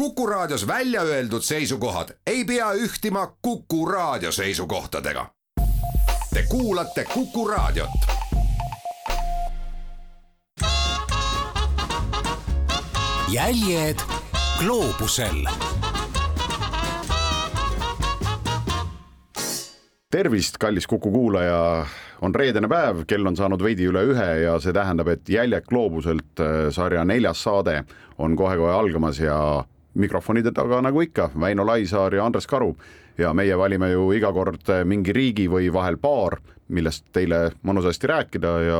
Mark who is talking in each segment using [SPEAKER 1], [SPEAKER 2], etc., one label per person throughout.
[SPEAKER 1] Kuku Raadios välja öeldud seisukohad ei pea ühtima Kuku Raadio seisukohtadega. Te kuulate Kuku Raadiot.
[SPEAKER 2] jäljed gloobusel
[SPEAKER 3] tervist, kallis Kuku kuulaja, on reedene päev, kell on saanud veidi üle ühe ja see tähendab, et Jäljed gloobuselt äh, sarja neljas saade on kohe-kohe algamas ja mikrofonide taga nagu ikka, Väino Laisaar ja Andres Karu. ja meie valime ju iga kord äh, mingi riigi või vahel paar, millest teile mõnusasti rääkida ja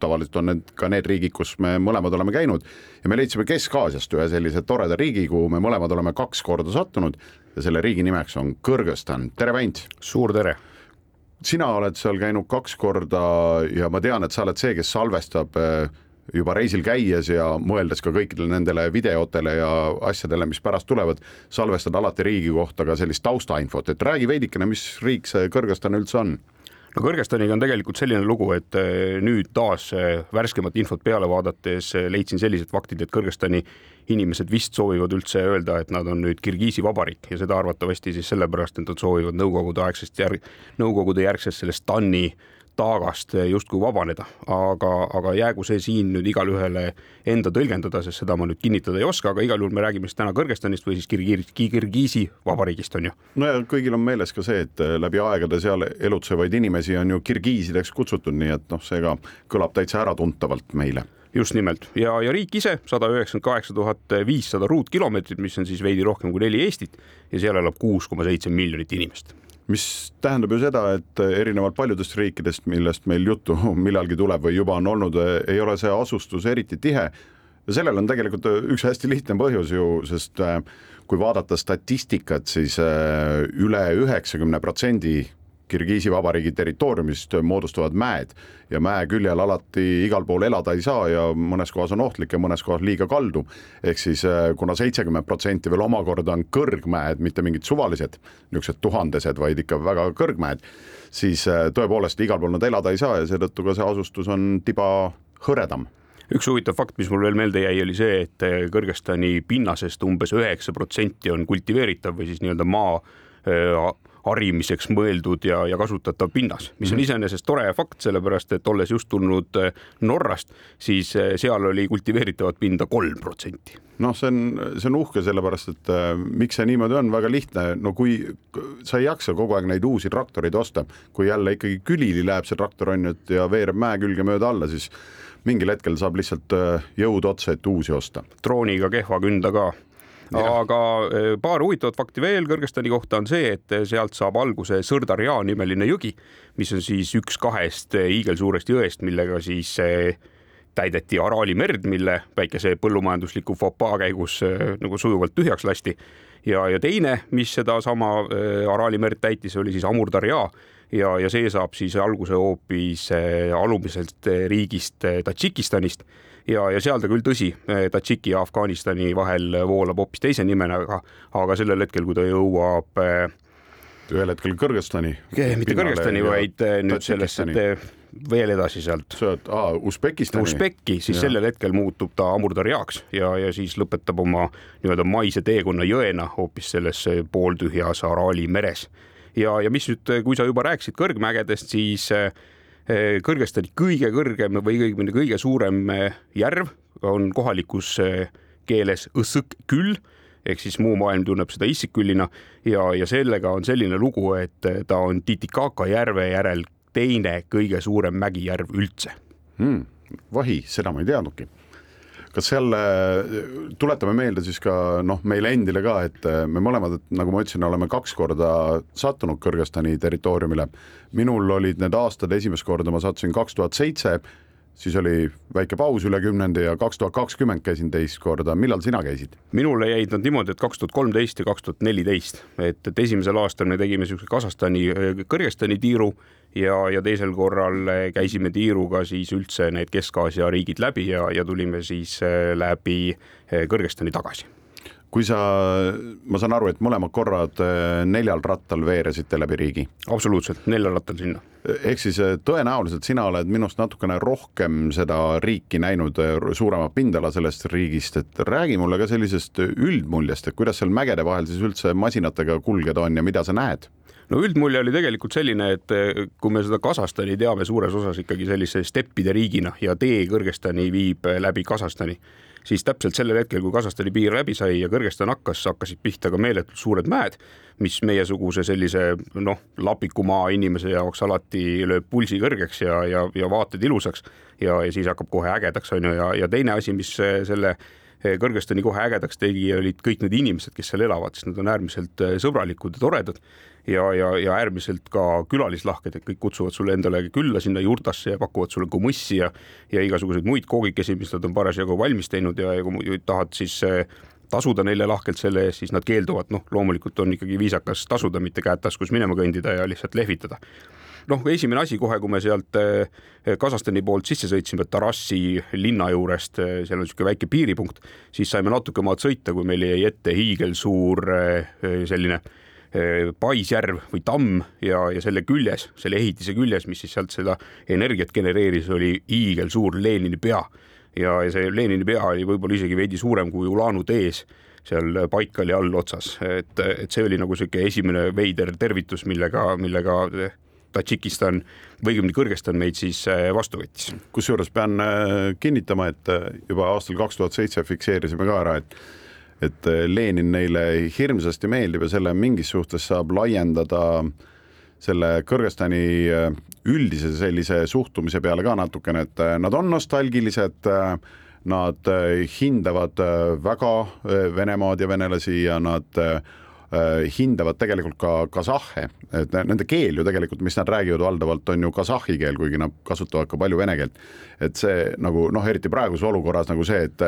[SPEAKER 3] tavaliselt on need ka need riigid, kus me mõlemad oleme käinud. ja me leidsime Kesk-Aasiast ühe sellise toreda riigi, kuhu me mõlemad oleme kaks korda sattunud ja selle riigi nimeks on Kõrgõzstan, tere Väint!
[SPEAKER 4] suur tere!
[SPEAKER 3] sina oled seal käinud kaks korda ja ma tean, et sa oled see, kes salvestab äh, juba reisil käies ja mõeldes ka kõikidele nendele videotele ja asjadele, mis pärast tulevad, salvestad alati riigi kohta ka sellist taustainfot, et räägi veidikene, mis riik see Kõrgõzstan üldse on?
[SPEAKER 4] no Kõrgõzstaniga on tegelikult selline lugu, et äh, nüüd taas äh, värskemat infot peale vaadates leidsin sellised faktid, et Kõrgõzstani inimesed vist soovivad üldse öelda, et nad on nüüd Kirgiisi vabariik ja seda arvatavasti siis sellepärast, et nad soovivad Nõukogude aegsest järg, Nõukogude järgsest sellest TAN-i taagast justkui vabaneda, aga, aga jäägu see siin nüüd igale enda tõlgendada, sest seda ma nüüd kinnitada ei oska, aga igal juhul me räägime siis täna Kõrgõzstanist või siis Kirgiisi, Kirgiisi vabariigist on ju.
[SPEAKER 3] no ja kõigil on meeles ka see, et läbi aegade seal elutsevaid inimesi on ju kirgiisideks kutsutud, nii et noh, seega kõlab täitsa äratuntavalt meile.
[SPEAKER 4] Just nimelt. Ja, ja riik ise sada üheksakümmend kaheksa tuhat viissada ruutkilomeetrit, mis on siis veidi rohkem kui neli Eestit ja seal elab kuus koma seitse miljonit inimest
[SPEAKER 3] mis tähendab ju seda, et erinevalt paljudest riikidest, millest meil juttu millalgi tuleb või juba on olnud, ei ole see asustus eriti tihe. ja sellel on tegelikult üks hästi lihtne põhjus ju, sest äh, kui vaadata statistikat, siis äh, üle üheksakümne protsendi Kirgiisi Vabariigi territooriumist moodustavad mäed ja mäe küljel alati igal pool elada ei saa ja mõnes kohas on ohtlik ja mõnes kohas liiga kaldu. ehk siis äh, kuna seitsekümmend protsenti veel omakorda on kõrgmäed, mitte mingid suvalised niisugused tuhandesed, vaid ikka väga kõrgmäed, siis äh, tõepoolest igal pool nad elada ei saa ja seetõttu ka see asustus on tiba hõredam
[SPEAKER 4] üks huvitav fakt, mis mul veel meelde jäi, oli see, et äh, Kõrgõzstani pinnasest umbes üheksa protsenti on kultiveeritav või siis nii-öelda maa harimiseks mõeldud ja, ja kasutatav pinnas, mis on mhm. iseenesest tore fakt, sellepärast et olles just tulnud äh, Norrast, siis äh, seal oli kultiveeritavat pinda kolm protsenti
[SPEAKER 3] noh, see on, see on uhke, sellepärast et äh, miks see niimoodi on, väga lihtne, no kui sa ei jaksa kogu aeg neid uusi traktoreid osta, kui jälle ikkagi külili läheb see traktor on ju, et ja veereb mäe külge mööda alla, siis mingil hetkel saab lihtsalt jõud otsa, et uusi osta.
[SPEAKER 4] drooniga kehva künda ka aga eh, paar huvitavat fakti veel Kõrgõzstani kohta on see, et sealt saab alguse Sõrdarja nimeline jõgi, mis on siis üks kahest eh, hiigelsuurest jõest, millega siis eh, täideti Araali merd, mille väikese põllumajandusliku fopaa käigus nagu sujuvalt tühjaks lasti. ja, ja teine, mis sedasama Araali merd täitis, oli siis Amurdarja ja, ja see saab siis alguse hoopis alumiselt riigist Tadžikistanist ja, ja seal ta küll tõsi, Tadžiki ja Afganistani vahel voolab hoopis teise nimena, aga, aga sellel hetkel, kui ta jõuab
[SPEAKER 3] eh, ühel hetkel Kõrgõzstani.
[SPEAKER 4] mitte Kõrgõzstani, vaid eh, nüüd sellesse veel edasi sealt.
[SPEAKER 3] Ah, Usbekistani.
[SPEAKER 4] Usbeki, siis ja. sellel hetkel muutub ta Amurdarjaks ja, ja siis lõpetab oma nii-öelda maise teekonna jõena hoopis selles pooltühjas Araali meres. ja, ja mis nüüd, kui sa juba rääkisid kõrgmägedest, siis äh, Eh, Kõrgõzstani kõige kõrgem või õigemini kõige suurem eh, järv on kohalikus eh, keeles Õssõk-Küll ehk siis muu maailm tunneb seda Issiküllina ja, ja sellega on selline lugu, et ta on Titicaca järve järel teine kõige suurem mägijärv üldse
[SPEAKER 3] hmm,. vahi, seda ma ei teadnudki kas seal, tuletame meelde siis ka noh, meile endile ka, et äh, me mõlemad, nagu ma ütlesin, oleme kaks korda sattunud Kõrgõzstani territooriumile. minul olid need aastad, esimest korda ma sattusin kaks tuhat seitse, siis oli väike paus üle kümnendi ja kaks tuhat kakskümmend käisin teist korda, millal sina käisid?
[SPEAKER 4] minule jäid nad niimoodi, et kaks tuhat kolmteist ja kaks tuhat neliteist, et, et esimesel aastal me tegime niisuguse Kasahstani, Kõrgõzstani tiiru ja, ja teisel korral eh, käisime tiiruga siis üldse need Kesk-Aasia riigid läbi ja, ja tulime siis eh, läbi Kõrgõzstani tagasi
[SPEAKER 3] kui sa, ma saan aru, et mõlemad korrad äh, neljal rattal veeresite läbi riigi.
[SPEAKER 4] absoluutselt, neljal rattal sinna.
[SPEAKER 3] ehk siis äh, tõenäoliselt sina oled minust natukene rohkem seda riiki näinud, suuremat pindala sellest riigist, et räägi mulle ka sellisest üldmuljest, et kuidas seal mägede vahel siis üldse masinatega kulgeda on ja mida sa näed
[SPEAKER 4] no üldmulje oli tegelikult selline, et kui me seda Kasahstani teame suures osas ikkagi sellise steppide riigina ja tee Kõrgõzstani viib läbi Kasahstani siis täpselt sellel hetkel, kui Kasahstani piir läbi sai ja Kõrgõzstan hakkas, hakkasid pihta ka meeletult suured mäed, mis meiesuguse sellise noh, lapikumaa inimese jaoks alati lööb pulsi kõrgeks ja, ja, ja vaated ilusaks. Ja, ja siis hakkab kohe ägedaks, on ju, ja, ja teine asi, mis selle Kõrgõzstani kohe ägedaks tegi, olid kõik need inimesed, kes seal elavad, sest nad on äärmiselt sõbralikud ja toredad ja, ja, ja äärmiselt ka külalislahked, et kõik kutsuvad sulle endale külla sinna jurtasse ja pakuvad sulle komõssi ja, ja igasuguseid muid koogikesi, mis nad on parasjagu valmis teinud ja, ja kui tahad siis eh, tasuda neile lahkelt selle eest, siis nad keelduvad, noh, loomulikult on ikkagi viisakas tasuda, mitte käed taskus minema kõndida ja lihtsalt lehvitada. Noh, esimene asi kohe, kui me sealt eh, Kasahstani poolt sisse sõitsime Tarassi linna juurest, eh, seal on niisugune väike piiripunkt, siis saime natuke maad sõita, kui meil jäi ette hiigelsuur selline Eh, paisjärv või tamm ja, ja selle küljes, selle ehitise küljes, mis siis sealt seda energiat genereeris, oli hiigelsuur Lenini pea. ja, ja see Lenini pea oli võib-olla isegi veidi suurem kui Ulanu tees seal Baikali allotsas, et, et see oli nagu sihuke esimene veider tervitus, millega, millega Tadžikistan või õigemini Kõrgõzstan meid siis eh, vastu võttis.
[SPEAKER 3] kusjuures pean eh, kinnitama, et juba aastal kaks tuhat seitse fikseerisime ka ära, et et eh, Lenin neile hirmsasti meeldib ja selle mingis suhtes saab laiendada selle Kõrgõzstani eh, üldise sellise suhtumise peale ka natukene, et eh, nad on nostalgilised, nad hindavad väga Venemaad ja venelasi ja nad Äh, hindavad tegelikult ka kasahhe, et nende keel ju tegelikult, mis nad räägivad valdavalt, on ju kasahhi keel, kuigi nad kasutavad ka palju vene keelt. et see nagu noh, eriti praeguses olukorras nagu see, et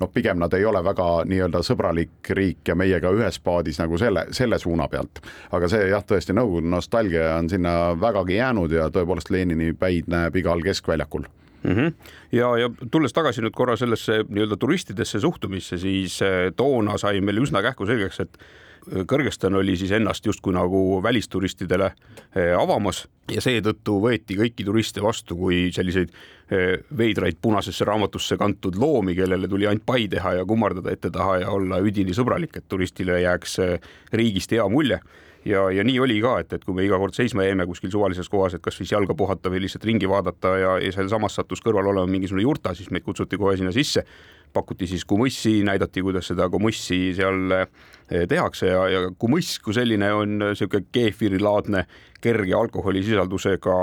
[SPEAKER 3] noh, pigem nad ei ole väga nii-öelda sõbralik riik ja meiega ühes paadis nagu selle, selle suuna pealt. aga see jah, tõesti Nõukogude nostalgia on sinna vägagi jäänud ja tõepoolest Lenini päid näeb igal keskväljakul
[SPEAKER 4] mm. -hmm. ja, ja tulles tagasi nüüd korra sellesse nii-öelda turistidesse suhtumisse, siis eh, toona sai meil üsna kähku selgeks, et Kõrgõzstan oli siis ennast justkui nagu välisturistidele eh, avamas ja seetõttu võeti kõiki turiste vastu kui selliseid eh, veidraid punasesse raamatusse kantud loomi, kellele tuli ainult pai teha ja kummardada ette-taha ja olla üdini sõbralik, et turistile jääks eh, riigist hea mulje ja, ja nii oli ka, et, et kui me iga kord seisma jäime kuskil suvalises kohas, et kas siis jalga puhata või lihtsalt ringi vaadata ja, ja sealsamas sattus kõrval olema mingisugune jurta, siis meid kutsuti kohe sinna sisse. Pakuti siis kumussi, näidati, kuidas seda kumussi seal eh, tehakse ja, ja kumuss kui selline on niisugune keefirilaadne kerge alkoholisisaldusega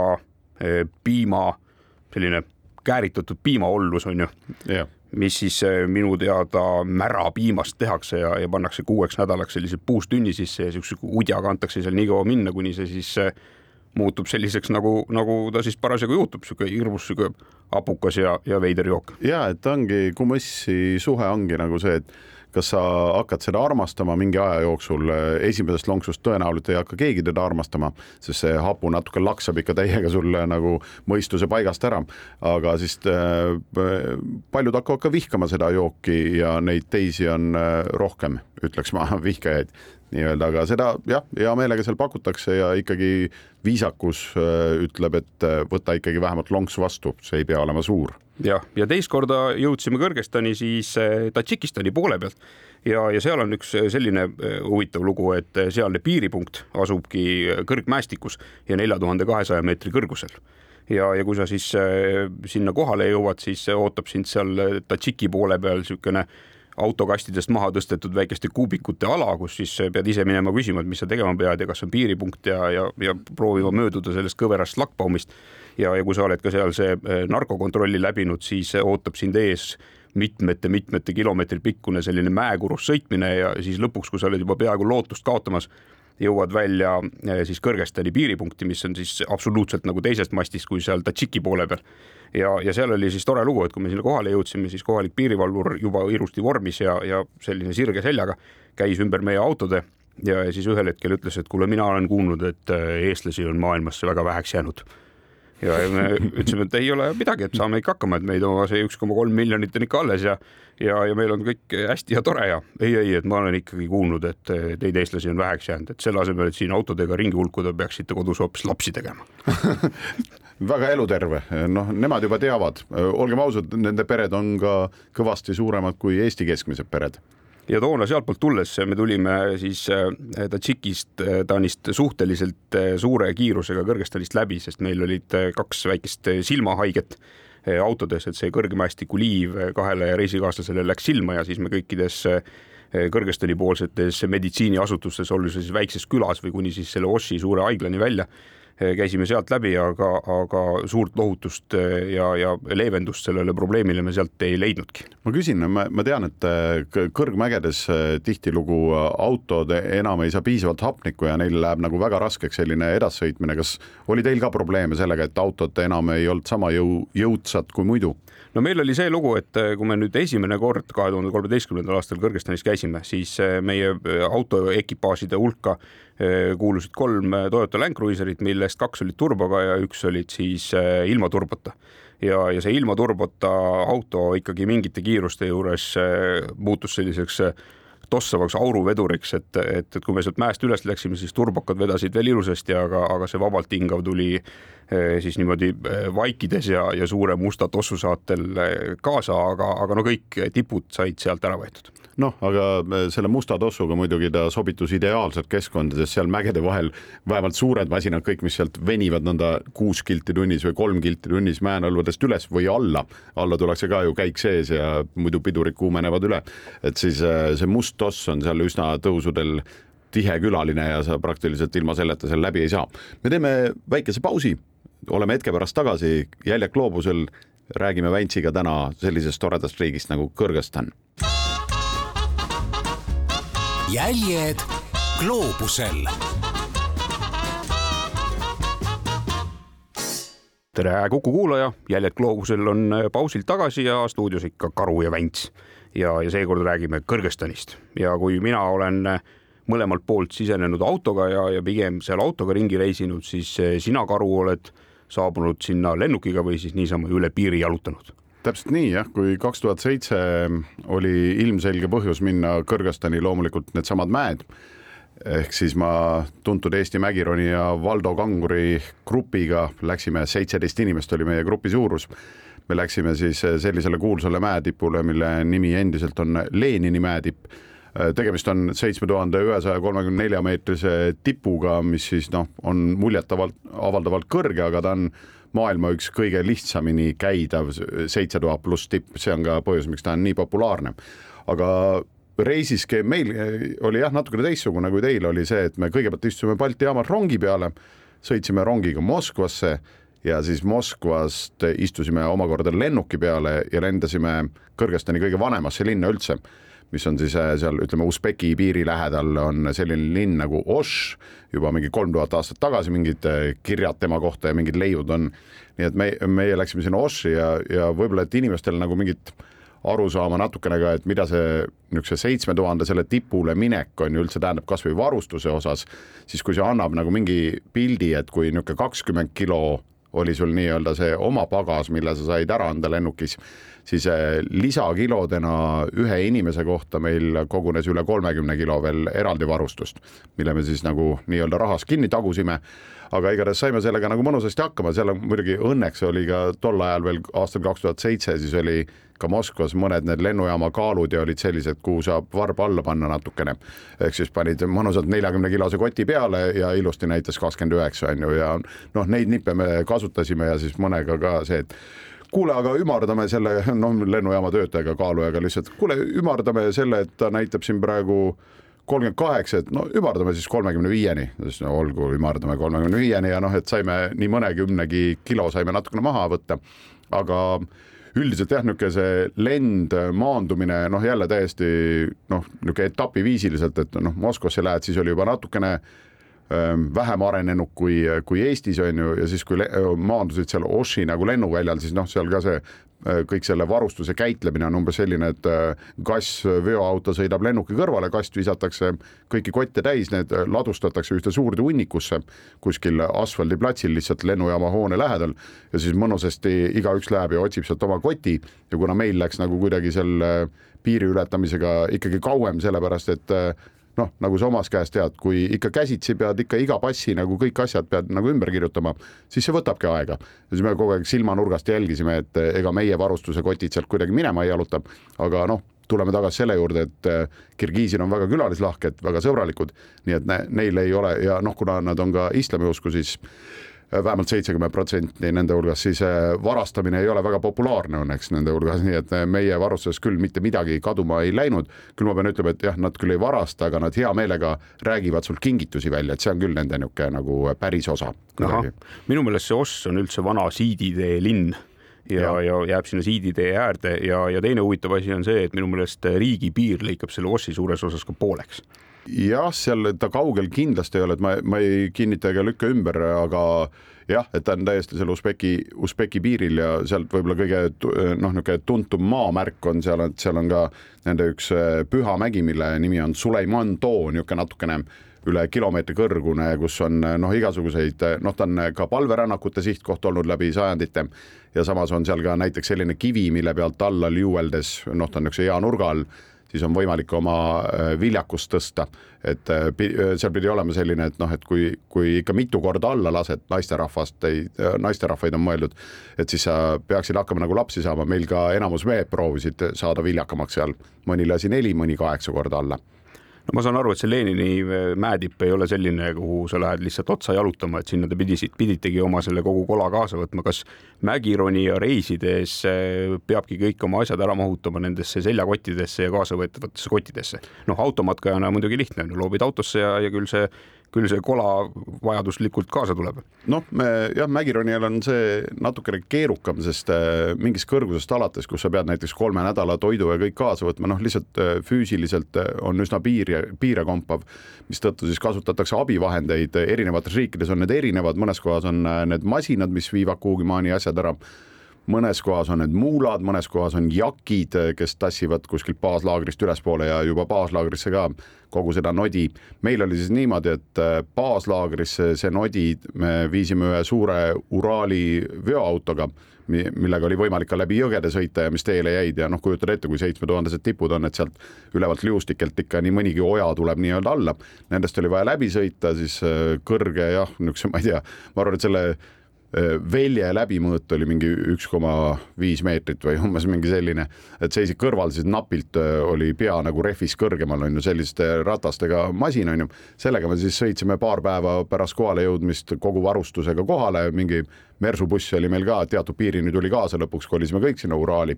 [SPEAKER 4] eh, piima, selline kääritatud piimaollus on ju.
[SPEAKER 3] Yeah
[SPEAKER 4] mis siis eh, minu teada mära piimast tehakse ja, ja pannakse kuueks nädalaks sellise puustünni sisse ja siukse udjaga antakse seal nii kaua minna, kuni see siis muutub selliseks, nagu, nagu ta siis parasjagu juhtub, sihuke hirmus sihuke hapukas ja, ja veider jook.
[SPEAKER 3] ja et ongi, kumõssi suhe ongi nagu see, et kas sa hakkad seda armastama mingi aja jooksul, esimesest lonksust tõenäoliselt ei hakka keegi teda armastama, sest see hapu natuke laksab ikka täiega sulle nagu mõistuse paigast ära. aga siis äh, paljud hakkavad ka vihkama seda jooki ja neid teisi on äh, rohkem, ütleks ma, vihkajaid nii-öelda, aga seda jah, hea meelega seal pakutakse ja ikkagi viisakus äh, ütleb, et äh, võta ikkagi vähemalt lonks vastu, see ei pea olema suur.
[SPEAKER 4] jah, ja teist korda jõudsime Kõrgõzstani siis äh, Tadžikistani poole pealt ja, ja seal on üks selline huvitav lugu, et sealne piiripunkt asubki kõrgmäestikus ja nelja tuhande kahesaja meetri kõrgusel ja, ja kui sa siis sinna kohale jõuad, siis ootab sind seal Tadžiki poole peal niisugune autokastidest maha tõstetud väikeste kuubikute ala, kus siis pead ise minema küsima, et mis sa tegema pead ja kas on piiripunkt ja, ja, ja proovima mööduda sellest kõverast lakkpaumist. ja, ja kui sa oled ka seal see eh, narkokontrolli läbinud, siis ootab sind ees mitmete-mitmete kilomeetri pikkune selline mäekurus sõitmine ja siis lõpuks, kui sa oled juba peaaegu lootust kaotamas, jõuad välja eh, siis Kõrgõzstani piiripunkti, mis on siis absoluutselt nagu teisest mastist kui seal Tadžiki poole peal ja, ja seal oli siis tore lugu, et kui me sinna kohale jõudsime, siis kohalik piirivalvur juba ilusti vormis ja, ja selline sirge seljaga käis ümber meie autode ja siis ühel hetkel ütles, et kuule, mina olen kuulnud, et äh, eestlasi on maailmasse väga väheks jäänud. Ja me ütlesime, et ei ole midagi, et saame ikka hakkama, et meid oma see üks koma kolm miljonit on ikka alles ja ja, ja meil on kõik hästi ja tore ja ei, ei, et ma olen ikkagi kuulnud, et teid eestlasi on väheks jäänud, et selle asemel, et siin autodega ringi hulkuda, peaksite kodus hoopis lapsi tegema.
[SPEAKER 3] Väga eluterve, noh, nemad juba teavad, olgem ausad, nende pered on ka kõvasti suuremad kui Eesti keskmised pered
[SPEAKER 4] ja toona sealtpoolt tulles me tulime siis äh, Tadžikist, äh, Taanist suhteliselt äh, suure kiirusega Kõrgõzstanist läbi, sest meil olid kaks väikest silmahaiget autodes, et see kõrgmäestiku liiv kahele reisikaaslasele läks silma ja siis me kõikides Kõrgõzstani poolsetes meditsiiniasutustes, olles siis väikses külas või kuni siis selle Oši suure haiglani välja Eh, käisime sealt läbi, aga, aga suurt lohutust eh, ja, ja leevendust sellele probleemile me sealt ei leidnudki.
[SPEAKER 3] ma küsin, ma, ma tean, et eh, kõrgmägedes tihtilugu autod enam ei saa piisavalt hapnikku ja neil läheb nagu väga raskeks selline edassõitmine. kas oli teil ka probleeme sellega, et autod enam ei olnud sama jõu, jõudsad kui muidu?
[SPEAKER 4] no meil oli see lugu, et kui me nüüd esimene kord kahe tuhande kolmeteistkümnendal aastal Kõrgõzstanis käisime, siis meie autoekipaažide hulka kuulusid kolm Toyota Land Cruiserit, millest kaks olid turboga ja üks olid siis äh, ilma turbota. ja, ja see ilma turbota auto ikkagi mingite kiiruste juures äh, muutus selliseks äh, tossavaks auruveduriks, et, et, et kui me sealt mäest üles läksime, siis turbakad vedasid veel ilusasti, aga, aga see vabalt hingav tuli siis niimoodi vaikides ja, ja suure musta tossu saatel kaasa, aga, aga no kõik tipud said sealt ära võetud
[SPEAKER 3] noh, aga selle musta tossuga muidugi ta sobitus ideaalselt keskkonda, sest seal mägede vahel vähemalt suured masinad, kõik, mis sealt venivad nõnda kuus kilti tunnis või kolm kilti tunnis mäenõlvadest üles või alla, alla tullakse ka ju käik sees ja muidu pidurid kuumenevad üle. et siis see must toss on seal üsna tõusudel tihe külaline ja sa praktiliselt ilma selleta seal läbi ei saa. me teeme väikese pausi, oleme hetke pärast tagasi Jäljak gloobusel, räägime Väntsiga täna sellisest toredast riigist nagu Kõrgõzstan
[SPEAKER 2] jäljed gloobusel.
[SPEAKER 4] tere, Kuku kuulaja, Jäljed gloobusel on äh, pausilt tagasi ja stuudios ikka Karu ja Vänts. ja, ja seekord räägime Kõrgõzstanist ja kui mina olen äh, mõlemalt poolt sisenenud autoga ja, ja pigem seal autoga ringi reisinud, siis äh, sina, Karu, oled saabunud sinna lennukiga või siis niisama üle piiri jalutanud
[SPEAKER 3] täpselt nii jah, kui kaks tuhat seitse oli ilmselge põhjus minna Kõrgõzstani loomulikult needsamad mäed ehk siis ma tuntud Eesti mägironija Valdo Kanguri grupiga läksime, seitseteist inimest oli meie grupi suurus. me läksime siis sellisele kuulsale mäetipule, mille nimi endiselt on Lenini mäetipp. Tegemist on seitsme tuhande ühesaja kolmekümne nelja meetrise tipuga, mis siis noh, on muljetavalt avaldavalt kõrge, aga ta on maailma üks kõige lihtsamini käidav seitse tuhat pluss tipp, see on ka põhjus, miks ta on nii populaarne. aga reisiskeem meil oli jah, natukene teistsugune kui teil oli see, et me kõigepealt istusime Balti jaamas rongi peale, sõitsime rongiga Moskvasse ja siis Moskvast istusime omakorda lennuki peale ja lendasime Kõrgõzstani kõige vanemasse linna üldse mis on siis äh, seal ütleme Usbeki piiri lähedal on selline linn nagu Oš juba mingi kolm tuhat aastat tagasi mingid äh, kirjad tema kohta ja mingid leiud on. nii et me, meie läksime sinna Oši ja, ja võib-olla, et inimestel nagu mingit aru saama natukene ka, et mida see niisuguse seitsme tuhandesele tipule minek on ju üldse tähendab kasvõi varustuse osas, siis kui see annab nagu mingi pildi, et kui niisugune kakskümmend kilo oli sul nii-öelda see oma pagas, mille sa said ära anda lennukis, siis eh, lisakilodena ühe inimese kohta meil kogunes üle kolmekümne kilo veel eraldi varustust, mille me siis nagu nii-öelda rahas kinni tagusime aga igatahes saime sellega nagu mõnusasti hakkama, seal on muidugi õnneks oli ka tol ajal veel aastal kaks tuhat seitse, siis oli ka Moskvas mõned need lennujaama kaalud ja olid sellised, kuhu saab varba alla panna natukene. ehk siis panid mõnusalt neljakümne kilose koti peale ja ilusti näitas kakskümmend üheksa on ju ja noh, neid nippe me kasutasime ja siis mõnega ka see, et kuule, aga ümardame selle, noh, lennujaama töötajaga, kaalujaga lihtsalt, kuule, ümardame selle, et ta näitab siin praegu kolmkümmend kaheksa, et no ümardame siis kolmekümne viieni, siis no olgu, ümardame kolmekümne viieni ja noh, et saime nii mõnekümnegi kilo saime natukene maha võtta, aga üldiselt jah, niisugune see lend, maandumine, noh jälle täiesti noh, niisugune etapiviisiliselt, et noh, Moskvasse lähed, siis oli juba natukene vähem arenenud kui, kui Eestis on ju, ja siis, kui maandusid seal Oši nagu lennuväljal, siis noh, seal ka see kõik selle varustuse käitlemine on umbes selline, et kass, veoauto sõidab lennuki kõrvale, kast visatakse kõiki kotte täis, need ladustatakse ühte suurde hunnikusse kuskil asfaldiplatsil lihtsalt lennujaama hoone lähedal ja siis mõnusasti igaüks läheb ja otsib sealt oma koti ja kuna meil läks nagu kuidagi seal piiri ületamisega ikkagi kauem, sellepärast et noh, nagu sa omast käest tead, kui ikka käsitsi pead ikka iga passi nagu kõik asjad pead nagu ümber kirjutama, siis see võtabki aega. ja siis me kogu aeg silmanurgast jälgisime, et ega meie varustuse kotid sealt kuidagi minema ei jaluta, aga noh, tuleme tagasi selle juurde, et eh, kirgiisid on väga külalislahked, väga sõbralikud, nii et neil ei ole ja noh, kuna nad on ka islamiusku, siis vähemalt seitsekümmend protsenti nende hulgas, siis äh, varastamine ei ole väga populaarne õnneks nende hulgas, nii et äh, meie varustuses küll mitte midagi kaduma ei läinud. küll ma pean ütlema, et jah, nad küll ei varasta, aga nad hea meelega räägivad sul kingitusi välja, et see on küll nende niisugune nagu päris osa.
[SPEAKER 4] minu meelest see Oss on üldse vana siiditee linn ja, ja., ja jääb sinna siiditee äärde ja, ja teine huvitav asi on see, et minu meelest riigipiir lõikab selle Ossi suures osas ka pooleks
[SPEAKER 3] jah, seal ta kaugel kindlasti ei ole, et ma, ma ei kinnita ega lükka ümber, aga jah, et ta on täiesti seal Usbeki, Usbeki piiril ja sealt võib-olla kõige noh, niisugune tuntum maamärk on seal, et seal on ka nende üks äh, püha mägi, mille nimi on Suleiman Too, niisugune natukene üle kilomeetri kõrgune, kus on noh, igasuguseid, noh, ta on ka palverännakute sihtkoht olnud läbi sajandite. Ja samas on seal ka näiteks selline kivi, mille pealt alla liueldes, noh, ta on niisuguse hea nurga all siis on võimalik oma äh, viljakust tõsta. et äh, äh, seal pidi olema selline, et noh, et kui, kui ikka mitu korda alla lased naisterahvast, ei, naisterahvaid on mõeldud, et siis sa peaksid hakkama nagu lapsi saama, meil ka enamus mehed proovisid saada viljakamaks seal, mõni lasi neli, mõni kaheksa korda alla
[SPEAKER 4] no ma saan aru, et see Lenini äh, mäetipp ei ole selline, kuhu sa lähed lihtsalt otsa jalutama, et sinna te pidisid, piditegi oma selle kogu kola kaasa võtma. kas mägironija reisides äh, peabki kõik oma asjad ära mahutama nendesse seljakottidesse ja kaasavõetavatesse kottidesse? noh, automatkajana muidugi lihtne, loobid autosse ja, ja küll see küll see kola vajaduslikult kaasa tuleb.
[SPEAKER 3] noh, me jah, mägironijal on see natukene keerukam, sest äh, mingist kõrgusest alates, kus sa pead näiteks kolme nädala toidu ja kõik kaasa võtma, noh, lihtsalt äh, füüsiliselt äh, on üsna piir ja piirekompav, mistõttu siis kasutatakse abivahendeid, erinevates riikides on need erinevad, mõnes kohas on need masinad, mis viivad kuhugi maani asjad ära mõnes kohas on need muulad, mõnes kohas on jakid, kes tassivad kuskilt baaslaagrist ülespoole ja juba baaslaagrisse ka kogu seda nodi. meil oli siis niimoodi, et äh, baaslaagrisse see nodi me viisime ühe suure Uraali veoautoga, millega oli võimalik ka läbi jõgede sõita ja mis teele jäid ja noh, kujutad ette, kui seitsmetuhandesed tipud on, et sealt ülevalt liustikelt ikka nii mõnigi oja tuleb nii-öelda alla. Nendest oli vaja läbi sõita, siis äh, kõrge jah, niisuguse, ma ei tea, ma arvan, et selle Äh, velje läbimõõt oli mingi üks koma viis meetrit või umbes mingi selline, et seisid kõrval, siis napilt äh, oli pea nagu rehvis kõrgemal on ju selliste ratastega masin on ju. sellega me siis sõitsime paar päeva pärast kohale jõudmist kogu varustusega kohale, mingi mersubuss oli meil ka teatud piirini tuli kaasa, lõpuks kolisime kõik sinna Uraali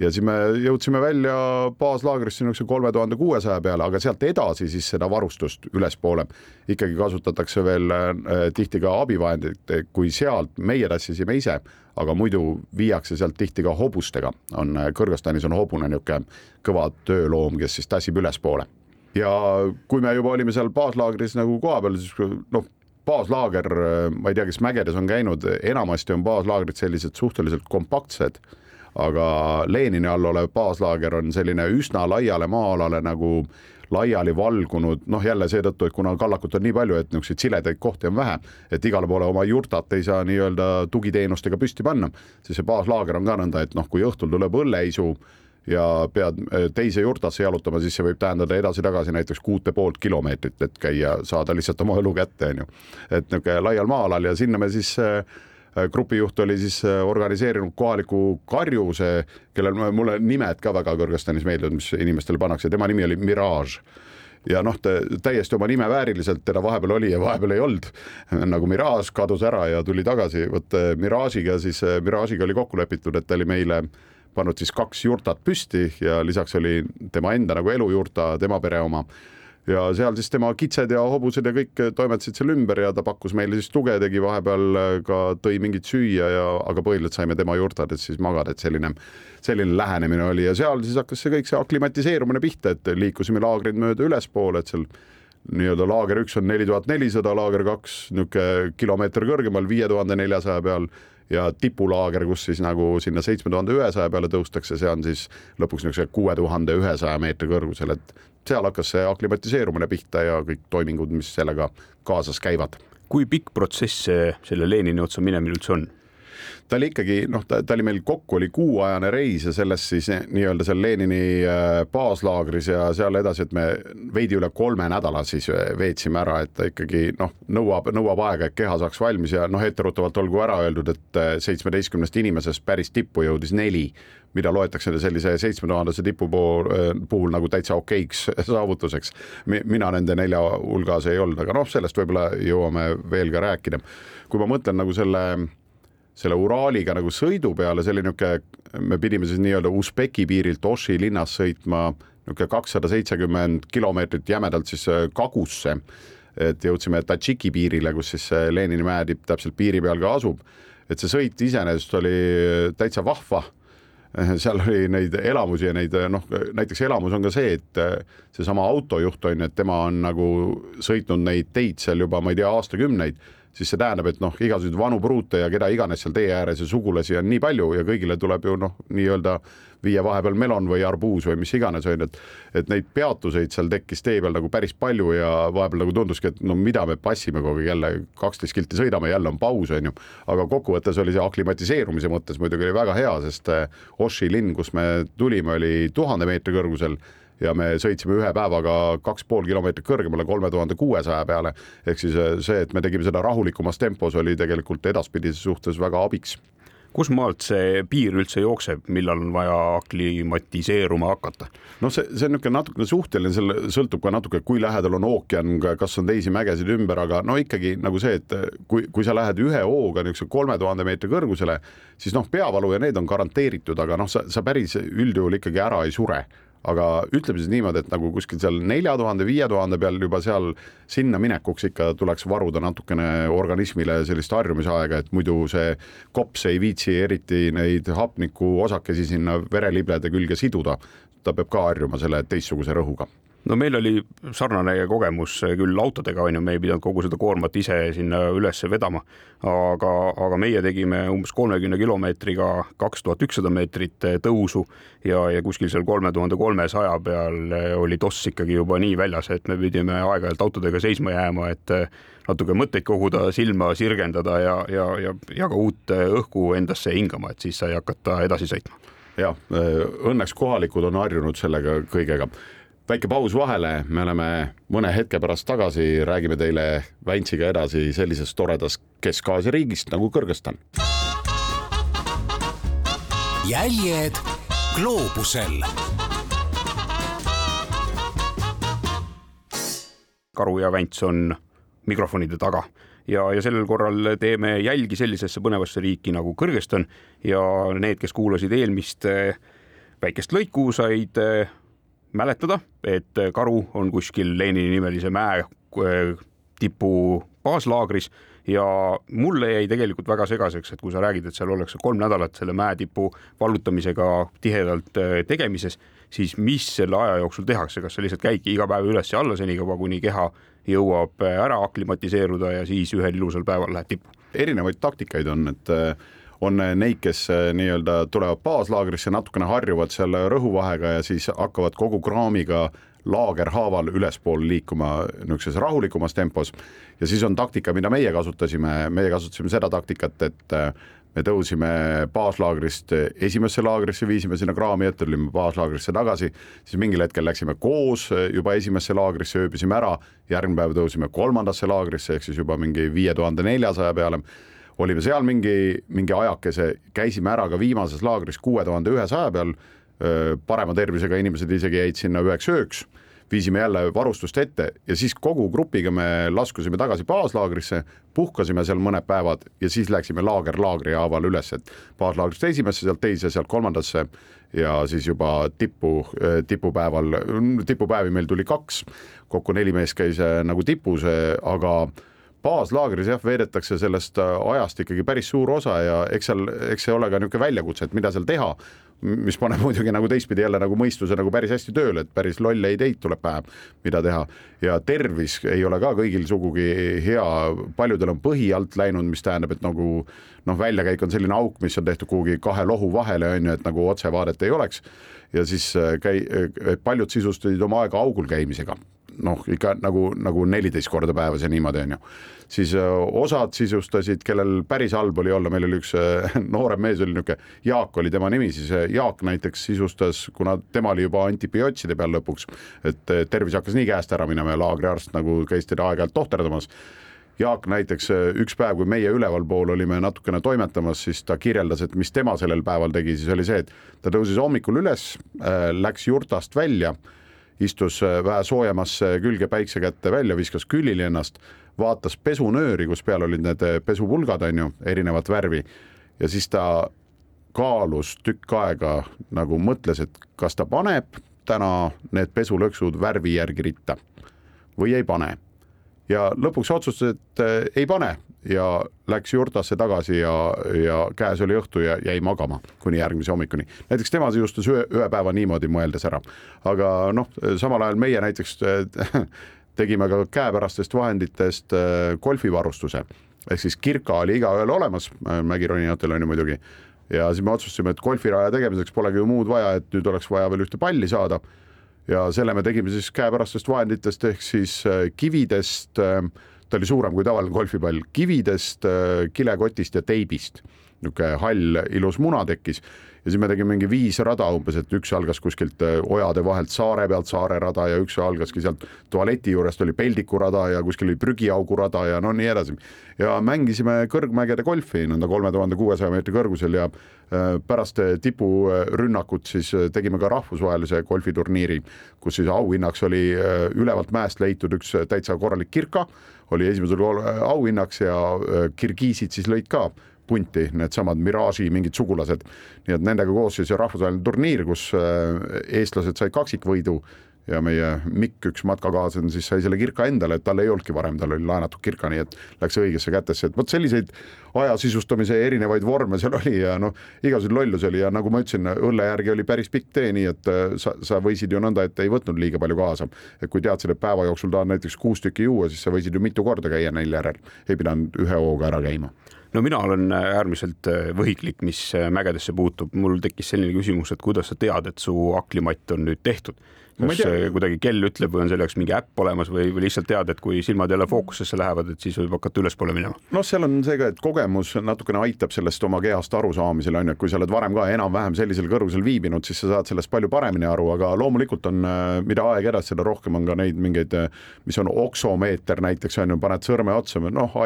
[SPEAKER 3] ja siis me jõudsime välja baaslaagrisse niisuguse kolme tuhande kuuesaja peale, aga sealt edasi siis seda varustust ülespoole ikkagi kasutatakse veel äh, tihti ka abivahendeid, kui sealt meie tassisime ise, aga muidu viiakse sealt tihti ka hobustega, on äh, Kõrgõzstanis on hobune niisugune kõva tööloom, kes siis tassib ülespoole. ja kui me juba olime seal baaslaagris nagu kohapeal, siis noh, baaslaager, äh, ma ei tea, kes mägedes on käinud, enamasti on baaslaagrid sellised suhteliselt kompaktsed aga Lenini all olev baaslaager on selline üsna laiale maa-alale nagu laiali valgunud, noh jälle seetõttu, et kuna kallakut on nii palju, et niisuguseid siledaid kohti on vähe, et igale poole oma jurtat ei saa nii-öelda tugiteenustega püsti panna, siis see baaslaager on ka nõnda, et noh, kui õhtul tuleb õlleisu ja pead eh, teise jurtasse jalutama, siis see võib tähendada edasi-tagasi näiteks kuute poolt kilomeetrit, et käia, saada lihtsalt oma õlu kätte, onju. et niisugune laial maa-alal ja sinna me siis Äh, grupijuht oli siis äh, organiseerinud kohaliku karjuse, kellel mulle nimed ka väga Kõrgõzstanis meeldivad, mis inimestele pannakse, tema nimi oli Mirage. Ja noh, täiesti oma nime vääriliselt teda vahepeal oli ja vahepeal ei olnud. nagu Mirage kadus ära ja tuli tagasi, vot äh, Mirage'iga siis, Mirage'iga oli kokku lepitud, et ta oli meile pannud siis kaks jurtat püsti ja lisaks oli tema enda nagu elujurta, tema pere oma ja seal siis tema kitsed ja hobused ja kõik toimetasid seal ümber ja ta pakkus meile siis tuge, tegi vahepeal ka, tõi mingit süüa ja, aga põhiliselt saime tema jurtades siis magada, et selline, selline lähenemine oli. Ja seal siis hakkas see kõik see aklimatiseerumine pihta, et liikusime laagrid mööda ülespoole, et seal nii-öelda laager üks on neli tuhat nelisada, laager kaks niisugune kilomeeter kõrgemal, viie tuhande neljasaja peal ja tipulaager, kus siis nagu sinna seitsme tuhande ühesaja peale tõustakse, see on siis lõpuks niisuguse kuue tuhande ühesaja meetri kõrgusel, et seal hakkas see aklimatiseerumine pihta ja kõik toimingud, mis sellega kaasas käivad.
[SPEAKER 4] kui pikk protsess see selle Lenini otsa minemine üldse on?
[SPEAKER 3] Ta oli ikkagi noh, ta, oli meil kokku oli kuuajane reis ja sellest siis nii-öelda seal Lenini äh, baaslaagris ja seal edasi, et me veidi üle kolme nädala siis äh, veetsime ära, et ta ikkagi noh, nõuab, nõuab aega, et keha saaks valmis ja noh, etteruttavalt olgu ära öeldud, et seitsmeteistkümnest inimesest päris tippu jõudis neli mida loetakse sellise seitsme tuhandese tipu puhul nagu täitsa okeiks saavutuseks. mina nende nelja hulgas ei olnud, aga noh, sellest võib-olla jõuame veel ka rääkida. kui ma mõtlen nagu selle selle Uraaliga nagu sõidu peale, see oli niisugune, me pidime siis nii-öelda Usbeki piirilt Oši linnas sõitma niisugune kakssada seitsekümmend kilomeetrit jämedalt siis äh, kagusse. et jõudsime Tadžiki piirile, kus siis see Lenini mäetipp täpselt piiri peal ka asub. et see sõit iseenesest oli täitsa vahva seal oli neid elamusi ja neid noh, näiteks elamus on ka see, et äh, seesama autojuht on ju, et tema on nagu sõitnud neid teid seal juba, ma ei tea, aastakümneid siis see tähendab, et noh, igasuguseid vanu pruute ja keda iganes seal tee ääres ja sugulasi on nii palju ja kõigile tuleb ju noh, nii-öelda viia vahepeal melon või arbuus või mis iganes on ju, et et neid peatuseid seal tekkis tee peal nagu päris palju ja vahepeal nagu tunduski, et no mida me passime kogu aeg jälle kaksteist kilti sõidame, jälle on paus, on ju. aga kokkuvõttes oli see aklimatiseerumise mõttes muidugi oli väga hea, sest eh, Oši linn, kus me tulime, oli tuhande meetri kõrgusel ja me sõitsime ühe päevaga kaks pool kilomeetrit kõrgemale, kolme tuhande kuuesaja peale. ehk siis eh, see, et me tegime seda rahulikumas tempos, oli tegelikult edaspidises suhtes väga abiks
[SPEAKER 4] kus maalt see piir üldse jookseb, millal on vaja aklimatiseeruma hakata?
[SPEAKER 3] noh, see, see on niisugune natukene suhteline, selle sõltub ka natuke, kui lähedal on ookean, kas on teisi mägesid ümber, aga no ikkagi nagu see, et kui, kui sa lähed ühe hooga niisuguse kolme tuhande meetri kõrgusele, siis noh, peavalu ja need on garanteeritud, aga noh, sa, sa päris üldjuhul ikkagi ära ei sure aga ütleme siis niimoodi, et nagu kuskil seal nelja tuhande, viie tuhande peal juba seal sinna minekuks ikka tuleks varuda natukene organismile sellist harjumisaega, et muidu see kops ei viitsi eriti neid hapnikuosakesi sinna vereliblede külge siduda. ta peab ka harjuma selle teistsuguse rõhuga
[SPEAKER 4] no meil oli sarnane kogemus küll autodega on ju, me ei pidanud kogu seda koormat ise sinna üles vedama, aga, aga meie tegime umbes kolmekümne kilomeetriga kaks tuhat ükssada meetrit tõusu ja, ja kuskil seal kolme tuhande kolmesaja peal oli toss ikkagi juba nii väljas, et me pidime aeg-ajalt autodega seisma jääma, et natuke mõtteid koguda, silma sirgendada ja, ja, ja, ja ka uut õhku endasse hingama, et siis sai hakata edasi sõitma.
[SPEAKER 3] jah, õnneks kohalikud on harjunud sellega kõigega väike paus vahele, me oleme mõne hetke pärast tagasi, räägime teile Väntsiga edasi sellisest toredast Kesk-Aasia riigist nagu Kõrgõzstan.
[SPEAKER 2] jäljed gloobusel.
[SPEAKER 4] karu ja Vänts on mikrofonide taga ja, ja sellel korral teeme jälgi sellisesse põnevasse riiki nagu Kõrgõzstan ja need, kes kuulasid eelmist eh, väikest lõiku, said eh, mäletada, et karu on kuskil Lenini nimelise mäe äh, tipu baaslaagris ja mulle jäi tegelikult väga segaseks, et kui sa räägid, et seal ollakse kolm nädalat selle mäetipu vallutamisega tihedalt äh, tegemises, siis mis selle aja jooksul tehakse, kas sa lihtsalt käidki iga päev üles ja alla senikaua, kuni keha jõuab äh, ära aklimatiseeruda ja siis ühel ilusal päeval lähed tippu?
[SPEAKER 3] erinevaid taktikaid on, et on neid, kes eh, nii-öelda tulevad baaslaagrisse, natukene harjuvad seal rõhuvahega ja siis hakkavad kogu kraamiga laagerhaaval ülespoole liikuma niisuguses rahulikumas tempos. ja siis on taktika, mida meie kasutasime, meie kasutasime seda taktikat, et eh, me tõusime baaslaagrist esimesse laagrisse, viisime sinna kraami ette, tulime baaslaagrisse tagasi, siis mingil hetkel läksime koos juba esimesse laagrisse, ööbisime ära, järgmine päev tõusime kolmandasse laagrisse ehk siis juba mingi viie tuhande neljasaja peale olime seal mingi, mingi ajakese, käisime ära ka viimases laagris kuue tuhande ühesaja peal. parema tervisega inimesed isegi jäid sinna üheks ööks, viisime jälle varustust ette ja siis kogu grupiga me laskusime tagasi baaslaagrisse, puhkasime seal mõned päevad ja siis läksime laager laagri haaval üles, et baaslaagrist esimesse, sealt teise, sealt kolmandasse ja siis juba tipu, tipupäeval, tipupäevi meil tuli kaks, kokku neli meest käis nagu tipus, aga baaslaagris jah, veedetakse sellest ajast ikkagi päris suur osa ja eks seal, eks see ole ka niisugune väljakutse, et mida seal teha mis paneb muidugi nagu teistpidi jälle nagu mõistuse nagu päris hästi tööle, et päris lolle ideid tuleb pähe, mida teha. ja tervis ei ole ka kõigil sugugi hea, paljudel on põhi alt läinud, mis tähendab, et nagu noh, väljakäik on selline auk, mis on tehtud kuhugi kahe lohu vahele, on ju, et nagu otsevaadet ei oleks. ja siis äh, käi-, äh, paljud sisustasid oma aega augul käimisega noh, ikka nagu, nagu neliteist korda päevas ja niimoodi, on ju. siis öö, osad sisustasid, kellel päris halb oli olla, meil oli üks öö, noorem mees oli niisugune, Jaak oli tema nimi, siis Jaak näiteks sisustas, kuna tema oli juba antibiootside peal lõpuks, et tervis hakkas nii käest ära minema ja laagriarst nagu käis teda aeg-ajalt tohterdamas Jaak näiteks üks päev, kui meie ülevalpool olime natukene toimetamas, siis ta kirjeldas, et mis tema sellel päeval tegi, siis oli see, et ta tõusis hommikul üles äh,, läks jurtast välja istus äh, vähe soojemasse külge päikse kätte välja, viskas külili ennast, vaatas pesunööri, kus peal olid need äh, pesupulgad, on ju, erinevat värvi ja siis ta kaalus tükk aega nagu mõtles, et kas ta paneb täna need pesulõksud värvi järgi ritta või ei pane. ja lõpuks otsustas, et äh, ei pane ja läks jurtasse tagasi ja, ja käes oli õhtu ja jäi magama kuni järgmise hommikuni. näiteks tema sisustas ühe, ühe päeva niimoodi mõeldes ära, aga noh, samal ajal meie näiteks tegime ka käepärastest vahenditest äh, golfivarustuse ehk siis kirka oli igaühel olemas, äh, mägironijatel on ju muidugi ja siis me otsustasime, et golfiraja tegemiseks polegi ju muud vaja, et nüüd oleks vaja veel ühte palli saada. ja selle me tegime siis käepärastest vahenditest ehk siis äh, kividest äh, ta oli suurem kui tavaline golfipall, kividest, äh, kilekotist ja teibist. niisugune hall ilus muna tekkis ja siis me tegime mingi viis rada umbes, et üks algas kuskilt äh, ojade vahelt saare pealt saare rada ja üks algaski sealt tualeti juurest oli peldiku rada ja kuskil oli prügiaugu rada ja no nii edasi. ja mängisime kõrgmägede golfi nõnda kolme tuhande kuuesaja meetri kõrgusel ja äh, pärast tipurünnakut siis tegime ka rahvusvahelise golfiturniiri, kus siis auhinnaks oli ülevalt mäest leitud üks täitsa korralik kirka oli esimesel äh, auhinnaks ja äh, kirgiisid siis lõid ka punti, needsamad Mirage'i mingid sugulased. nii et nendega koos siis rahvusvaheline turniir, kus äh, eestlased said kaksikvõidu ja meie Mikk, üks matkakaaslane, siis sai selle kirka endale, et tal ei olnudki varem, tal oli laenatud kirka, nii et läks õigesse kätesse, et vot selliseid aja sisustamise erinevaid vorme seal oli ja noh, igasuguseid lollusi oli ja nagu ma ütlesin, õlle järgi oli päris pikk tee, nii et äh, sa, sa võisid ju nõnda, et ei võtnud liiga palju kaasa. et kui teadsid, et päeva jooksul tahad näiteks kuus tükki juua, siis sa võisid ju mitu korda käia neil järel, ei pidanud ühe hooga ära käima.
[SPEAKER 4] No mina olen äärmiselt äh, võhiklik, mis äh, mägedesse puutub, mul tekkis selline küsimus, et kuidas sa tead, et su aklimatt on nüüd tehtud kas kuidagi kell ütleb või on selle jaoks mingi äpp olemas või, või lihtsalt tead, et kui silmad jälle fookusesse lähevad, et siis võib hakata ülespoole minema?
[SPEAKER 3] noh, seal on see ka, et kogemus natukene aitab sellest oma kehast arusaamisel on ju, et kui sa oled varem ka enam-vähem sellisel kõrgusel viibinud, siis sa saad sellest palju paremini aru, aga loomulikult on, äh, mida aeg edasi, seda rohkem on ka neid mingeid, äh, mis on oksomeeter näiteks on ju, paned sõrme otsa, noh,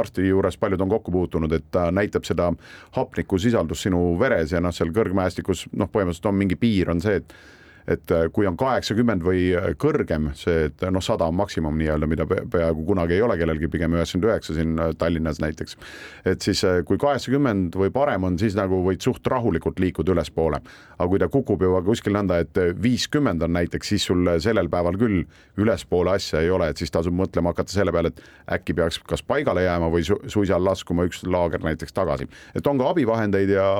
[SPEAKER 3] arsti juures paljud on kokku puutunud, et ta näitab seda hapnikusisaldust sinu veres ja noh, seal kõrgmäestikus noh, põhimõtteliselt on mingi piir on see, et et äh, kui on kaheksakümmend või äh, kõrgem, see, et noh, sada on maksimum nii-öelda, mida peaaegu kunagi ei ole kellelgi, pigem üheksakümmend üheksa siin äh, Tallinnas näiteks. et siis kui kaheksakümmend või parem on, siis nagu võid suht rahulikult liikuda ülespoole. aga kui ta kukub juba kuskil nõnda, et viiskümmend on näiteks, siis sul sellel päeval küll ülespoole asja ei ole, et siis tasub mõtlema hakata selle peale, et äkki peaks kas paigale jääma või su suisa laskuma üks laager näiteks tagasi. et on ka abivahendeid ja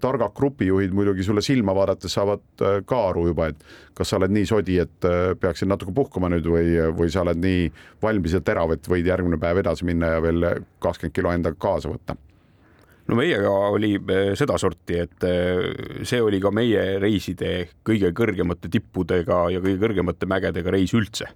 [SPEAKER 3] targad grupijuhid muidugi sulle silma vaadates saavad äh, ka aru juba, et kas sa oled nii sodi, et äh, peaksid natuke puhkama nüüd või, või sa oled nii valmis ja terav, et võid järgmine päev edasi minna ja veel kakskümmend kilo endaga kaasa võtta?
[SPEAKER 4] No meiega oli äh, sedasorti, et see oli ka meie reiside kõige kõrgemate tippudega ja kõige kõrgemate mägedega reis üldse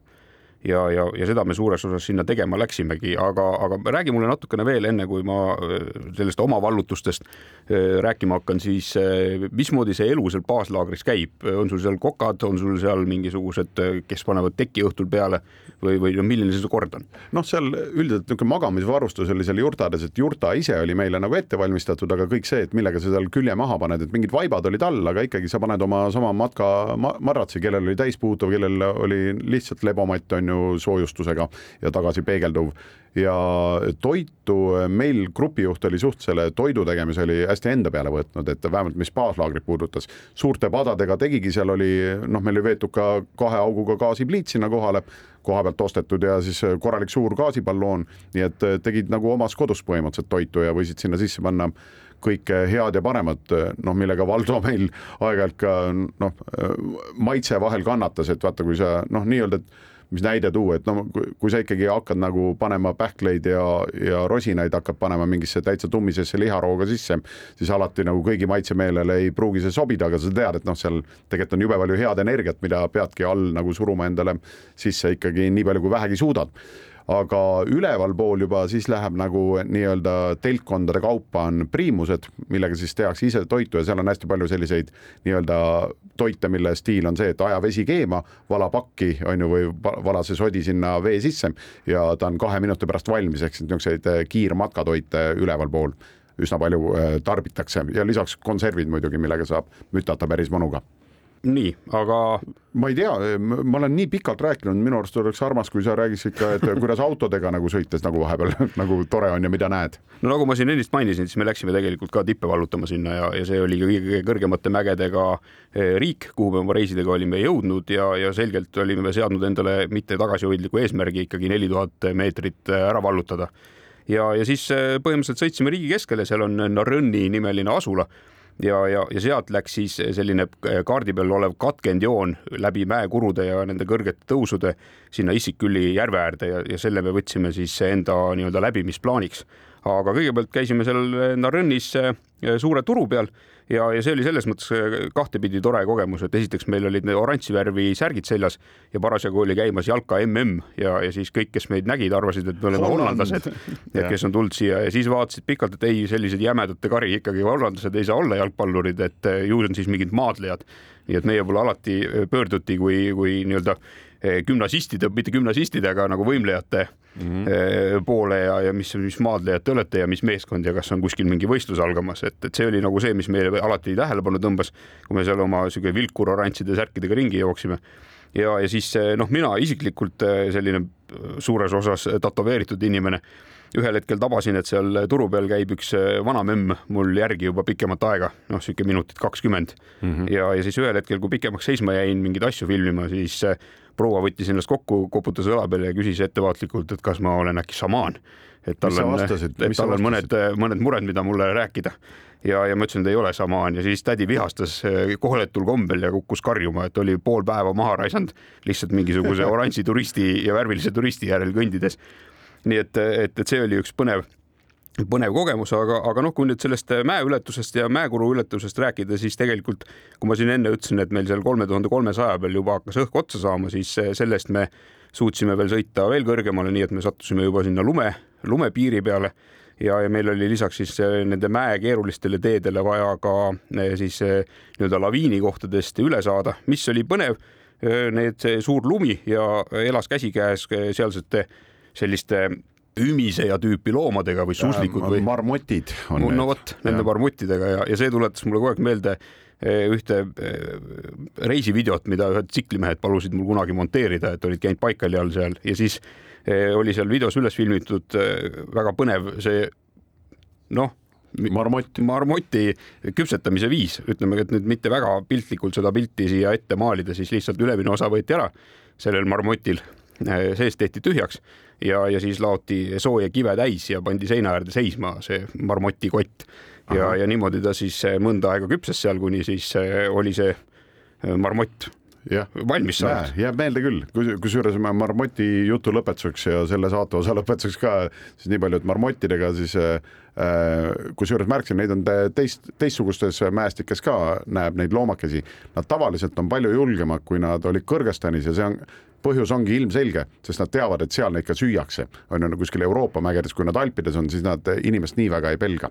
[SPEAKER 4] ja, ja, ja seda me suures osas sinna tegema läksimegi, aga, aga räägi mulle natukene veel, enne kui ma äh, sellest oma vallutustest äh, rääkima hakkan, siis äh, mismoodi see elu seal baaslaagris käib, on sul seal kokad, on sul seal mingisugused, kes panevad teki õhtul peale või, või no milline see kord on?
[SPEAKER 3] noh, seal üldiselt niisugune magamisvarustus oli seal jurtades, et jurta ise oli meile nagu ette valmistatud, aga kõik see, et millega sa seal külje maha paned, et mingid vaibad olid all, aga ikkagi sa paned oma sama matka madratsi, kellel oli täispuutuv, kellel oli lihtsalt lebomatt on ju soojustusega ja tagasi peegelduv ja toitu meil grupijuht oli suht selle toidu tegemise oli hästi enda peale võtnud, et vähemalt mis baaslaagrit puudutas, suurte padadega tegigi, seal oli noh, meil oli veetud ka kahe auguga gaasipliit sinna kohale, koha pealt ostetud ja siis korralik suur gaasiballoon, nii et tegid nagu omas kodus põhimõtteliselt toitu ja võisid sinna sisse panna kõike head ja paremat, noh, millega Valdo meil aeg-ajalt ka noh, maitse vahel kannatas, et vaata, kui sa noh, nii-öelda, et mis näide tuua, et no kui sa ikkagi hakkad nagu panema pähkleid ja, ja rosinaid hakkad panema mingisse täitsa tummisesse liharooga sisse, siis alati nagu kõigi maitsemeelele ei pruugi see sobida, aga sa tead, et noh, seal tegelikult on jube palju head energiat, mida peadki all nagu suruma endale sisse ikkagi nii palju, kui vähegi suudad aga ülevalpool juba siis läheb nagu nii-öelda telkkondade kaupa on priimused, millega siis tehakse ise toitu ja seal on hästi palju selliseid nii-öelda toite, mille stiil on see, et aja vesi keema, vala pakki on ju, või vala see sodi sinna vee sisse ja ta on kahe minuti pärast valmis, ehk siis niisuguseid eh, kiirmatkatoite ülevalpool üsna palju eh, tarbitakse. Ja lisaks konservid muidugi, millega saab mütata päris mõnuga
[SPEAKER 4] nii, aga.
[SPEAKER 3] ma ei tea, ma olen nii pikalt rääkinud, minu arust oleks armas, kui sa räägiksid ka, et kuidas autodega nagu sõites nagu vahepeal nagu tore on ja mida näed.
[SPEAKER 4] no nagu ma siin ennist mainisin, siis me läksime tegelikult ka tippe vallutama sinna ja, ja see oli kõige kõrgemate mägedega eh, riik, kuhu me oma reisidega olime jõudnud ja, ja selgelt olime me seadnud endale mitte tagasihoidliku eesmärgi ikkagi neli tuhat meetrit eh, ära vallutada. ja, ja siis eh, põhimõtteliselt sõitsime riigi keskele, seal on Narõnni nimeline asula ja, ja, ja sealt läks siis selline kaardi peal olev katkendjoon läbi mäekurude ja nende kõrgete tõusude sinna Issiküli järve äärde ja, ja selle me võtsime siis enda nii-öelda läbimisplaaniks. aga kõigepealt käisime seal Narõnnis suure turu peal ja, ja see oli selles mõttes äh, kahtepidi tore kogemus, et esiteks meil olid need oranži värvi särgid seljas ja parasjagu oli käimas jalka mm ja, ja siis kõik, kes meid nägid, arvasid, et me oleme hollandlased, kes on tulnud siia. Ja siis vaatasid pikalt, et ei, sellised jämedate kari ikkagi hollandlased ei saa olla jalgpallurid, et äh, ju on siis mingid maadlejad. nii et meie poole alati äh, pöörduti kui, kui nii-öelda gümnasistide, mitte gümnasistide, aga nagu võimlejate mm -hmm. poole ja, ja mis, mis maadlejad te olete ja mis meeskond ja kas on kuskil mingi võistlus algamas, et, et see oli nagu see, mis meile alati tähelepanu tõmbas, kui me seal oma sihuke vilkur oranžide särkidega ringi jooksime. ja, ja siis noh, mina isiklikult äh, selline suures osas tätoveeritud inimene ühel hetkel tabasin, et seal turu peal käib üks vana memm mul järgi juba pikemat aega, noh, sihuke minutit kakskümmend mm. -hmm. ja, ja siis ühel hetkel, kui pikemaks seisma jäin mingeid asju filmima, siis proua võttis ennast kokku, koputas õla peale ja küsis ettevaatlikult, et kas ma olen äkki šamaan. et tal on, et tal on mõned, mõned mured, mida mulle rääkida ja, ja ma ütlesin, et ei ole šamaan ja siis tädi vihastas eh, koletul kombel ja kukkus karjuma, et oli pool päeva maha raisanud lihtsalt mingisuguse oranži turisti ja värvilise turisti järel kõndides. nii et, et, et see oli üks põnev põnev kogemus, aga, aga noh, kui nüüd sellest mäeületusest ja mäekuru ületusest rääkida, siis tegelikult, kui ma siin enne ütlesin, et meil seal kolme tuhande kolmesaja peal juba hakkas õhk otsa saama, siis sellest me suutsime veel sõita veel kõrgemale, nii et me sattusime juba sinna lume, lumepiiri peale ja, ja meil oli lisaks siis nende mäe keerulistele teedele vaja ka siis nii-öelda laviinikohtadest üle saada, mis oli põnev. Need suur lumi ja elas käsikäes sealsete selliste ümiseja tüüpi loomadega või suslikud või
[SPEAKER 3] marmotid
[SPEAKER 4] on no, need. no vot, nende marmottidega ja, ja see tuletas mulle kogu aeg meelde eh, ühte eh, reisivideot, mida ühed tsiklimehed palusid mul kunagi monteerida, et olid käinud Baikali all seal. Ja siis eh, oli seal videos üles filmitud väga põnev see noh,
[SPEAKER 3] marmott.
[SPEAKER 4] marmoti küpsetamise viis, ütleme, et nüüd mitte väga piltlikult seda pilti siia ette maalida, siis lihtsalt ülemine osa võeti ära sellel marmotil, sees tehti tühjaks ja, ja siis laoti sooja kive täis ja pandi seina äärde seisma see marmotikott. Ja, ja niimoodi ta siis eh, mõnda aega küpses seal, kuni siis eh, oli see eh, marmott valmis saanud.
[SPEAKER 3] jääb meelde küll, kusjuures ma Marmoti jutu lõpetuseks ja selle saate osa lõpetuseks ka siis nii palju, et marmottidega siis äh, kusjuures märkasin, neid on teist, teistsugustes mäestikes ka näeb neid loomakesi. Nad tavaliselt on palju julgemad, kui nad olid Kõrgõzstanis ja see on põhjus ongi ilmselge, sest nad teavad, et seal neid ka süüakse, on ju kuskil Euroopa mägedes, kui nad Alpides on, siis nad inimest nii väga ei pelga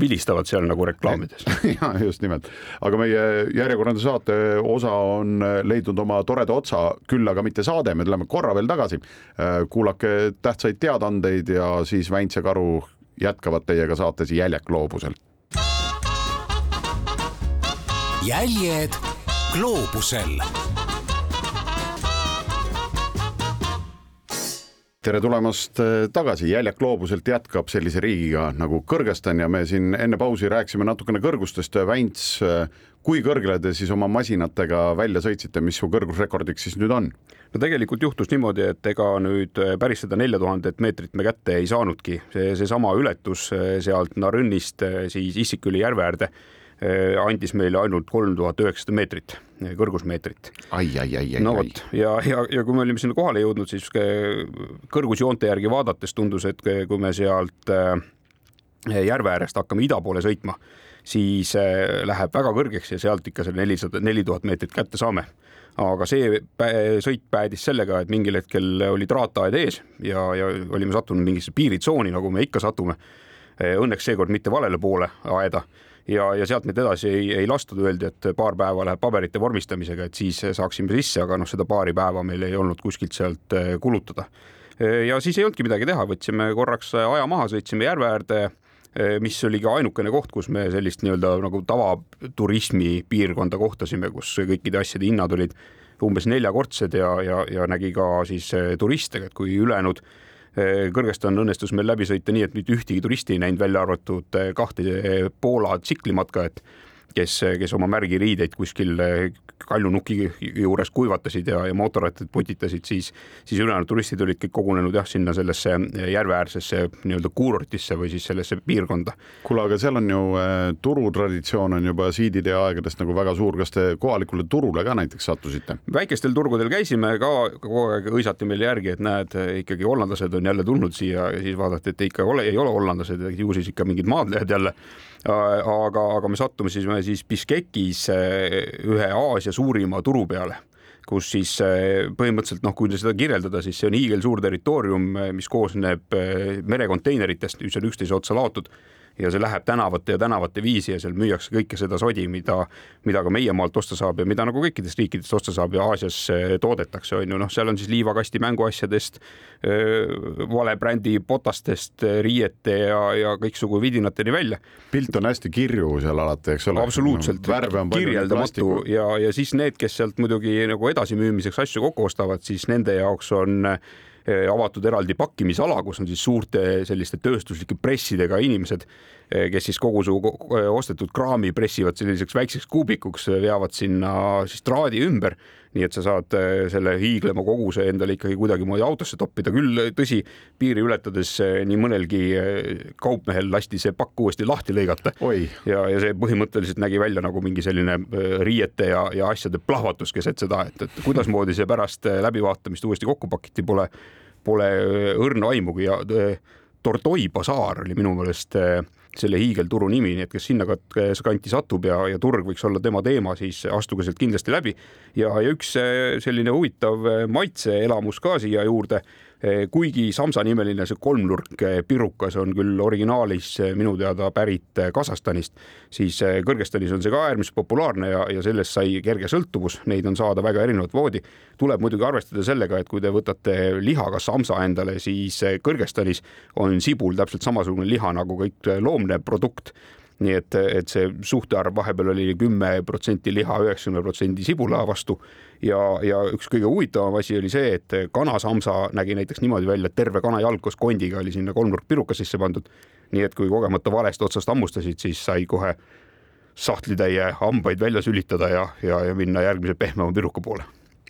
[SPEAKER 4] vilistavad seal nagu reklaamides.
[SPEAKER 3] ja just nimelt, aga meie järjekordne saate osa on leidnud oma toreda otsa, küll aga mitte saade, me tuleme korra veel tagasi. kuulake tähtsaid teadaandeid ja siis Väints ja Karu jätkavad teiega saates Jäljak gloobusel.
[SPEAKER 2] jäljed gloobusel
[SPEAKER 3] tere tulemast äh, tagasi, Jäljak loobuselt jätkab sellise riigiga nagu Kõrgõzstan ja me siin enne pausi rääkisime natukene kõrgustest. Väints, äh, kui kõrgele te siis oma masinatega välja sõitsite, mis su kõrgusrekordiks siis nüüd on?
[SPEAKER 4] no tegelikult juhtus niimoodi, et ega nüüd äh, päris seda nelja tuhandet meetrit me kätte ei saanudki, see, seesama ületus sealt Narõnnist siis Issiküli järve äärde andis meile ainult kolm tuhat üheksasada meetrit kõrgusmeetrit.
[SPEAKER 3] ai, ai, ai, ai.
[SPEAKER 4] no vot ja, ja, ja kui me olime sinna kohale jõudnud, siis kõrgusjoonte järgi vaadates tundus, et kui me sealt äh, järve äärest hakkame ida poole sõitma, siis äh, läheb väga kõrgeks ja sealt ikka selle nelisada, neli tuhat meetrit kätte saame aga see sõit päädis sellega, et mingil hetkel oli traataed ees ja, ja olime sattunud mingisse piiritsooni, nagu me ikka satume. Õnneks seekord mitte valele poole aeda ja, ja sealt meid edasi ei, ei lastud, öeldi, et paar päeva läheb paberite vormistamisega, et siis saaksime sisse, aga noh, seda paari päeva meil ei olnud kuskilt sealt eh, kulutada. Eh, ja siis ei olnudki midagi teha, võtsime korraks aja maha, sõitsime järve äärde eh, mis oli ka ainukene koht, kus me sellist nii-öelda nagu tavaturismi piirkonda kohtasime, kus kõikide asjade hinnad olid umbes neljakordsed ja, ja, ja nägi ka siis turiste, et kui ülejäänud Eh, Kõrgõzstan õnnestus meil läbi sõita nii, et mitte ühtegi turisti ei näinud, välja arvatud eh, kahte eh, Poola tsiklimatkajat, kes, kes oma märgiriideid kuskil kaljunuki juures kuivatasid ja, ja mootorrattad putitasid, siis, siis ülejäänud turistid olid kõik kogunenud jah, sinna sellesse järveäärsesse nii-öelda kuurortisse või siis sellesse piirkonda.
[SPEAKER 3] kuule, aga seal on ju äh, turutraditsioon on juba siidide aegadest nagu väga suur, kas te kohalikule turule ka näiteks sattusite?
[SPEAKER 4] väikestel turgudel käisime ka, kogu aeg hõisati meile järgi, et näed, ikkagi hollandlased on jälle tulnud siia ja siis vaadati, et ikka ole, ei ole hollandlased, ju siis ikka mingid maadlehed jälle aga, aga me sattusime siis Biškekis ühe Aasia suurima turu peale kus siis eh, põhimõtteliselt noh, kui seda kirjeldada, siis see on hiigelsuur territoorium, mis koosneb merekonteineritest, mis on üksteise otsa laotud ja see läheb tänavate ja tänavate viisi ja seal müüakse kõike seda sodi, mida, mida ka meie maalt osta saab ja mida nagu kõikidest riikidest osta saab ja Aasias toodetakse, on ju, noh, seal on siis liivakasti mänguasjadest, vale brändi potastest, riiete ja, ja kõiksugu vidinateni välja.
[SPEAKER 3] pilt on hästi kirju seal alati, eks ole.
[SPEAKER 4] absoluutselt no,, kirjeldamatu ja, ja siis need, kes sealt muidugi nagu edasimüümiseks asju kokku ostavad, siis nende jaoks on Eh, avatud eraldi pakkimisala, kus on siis suurte selliste tööstuslike pressidega inimesed, eh, kes siis kogu su ostetud kraami pressivad selliseks väikseks kuubikuks, veavad sinna siis traadi ümber nii et sa saad äh, selle hiiglema koguse endale ikkagi kuidagimoodi autosse toppida, küll tõsi, piiri ületades äh, nii mõnelgi äh, kaupmehel lasti see pakk uuesti lahti lõigata. ja, ja see põhimõtteliselt nägi välja nagu mingi selline riiete ja, ja asjade plahvatus keset seda, et, et kuidasmoodi see pärast läbivaatamist uuesti kokku pakiti, pole, pole õrna aimugi. Ja Tortoi basaar oli minu meelest selle hiigelturu nimi, nii et kes sinna kanti satub ja, ja turg võiks olla tema teema, siis astuge sealt kindlasti läbi. ja, ja üks eh, selline huvitav eh, maitseelamus ka siia juurde kuigi Samsa nimeline see kolmnurk eh, pirukas on küll originaalis eh, minu teada pärit Kasahstanist, siis Kõrgõzstanis on see ka äärmiselt populaarne ja, ja sellest sai kerge sõltuvus, neid on saada väga erinevat voodi. tuleb muidugi arvestada sellega, et kui te võtate lihaga Samsa endale, siis Kõrgõzstanis on sibul täpselt samasugune liha nagu kõik loomne produkt nii et, et see suhtarv vahepeal oli kümme protsenti liha, üheksakümne protsendi sibula vastu ja, ja üks kõige huvitavam asi oli see, et kanasamsa nägi näiteks niimoodi välja, et terve kanajalg koos kondiga oli sinna kolmnurk piruka sisse pandud. nii et kui kogemata valest otsast hammustasid, siis sai kohe sahtlitäie hambaid välja sülitada ja, ja, ja minna järgmise pehmema piruka poole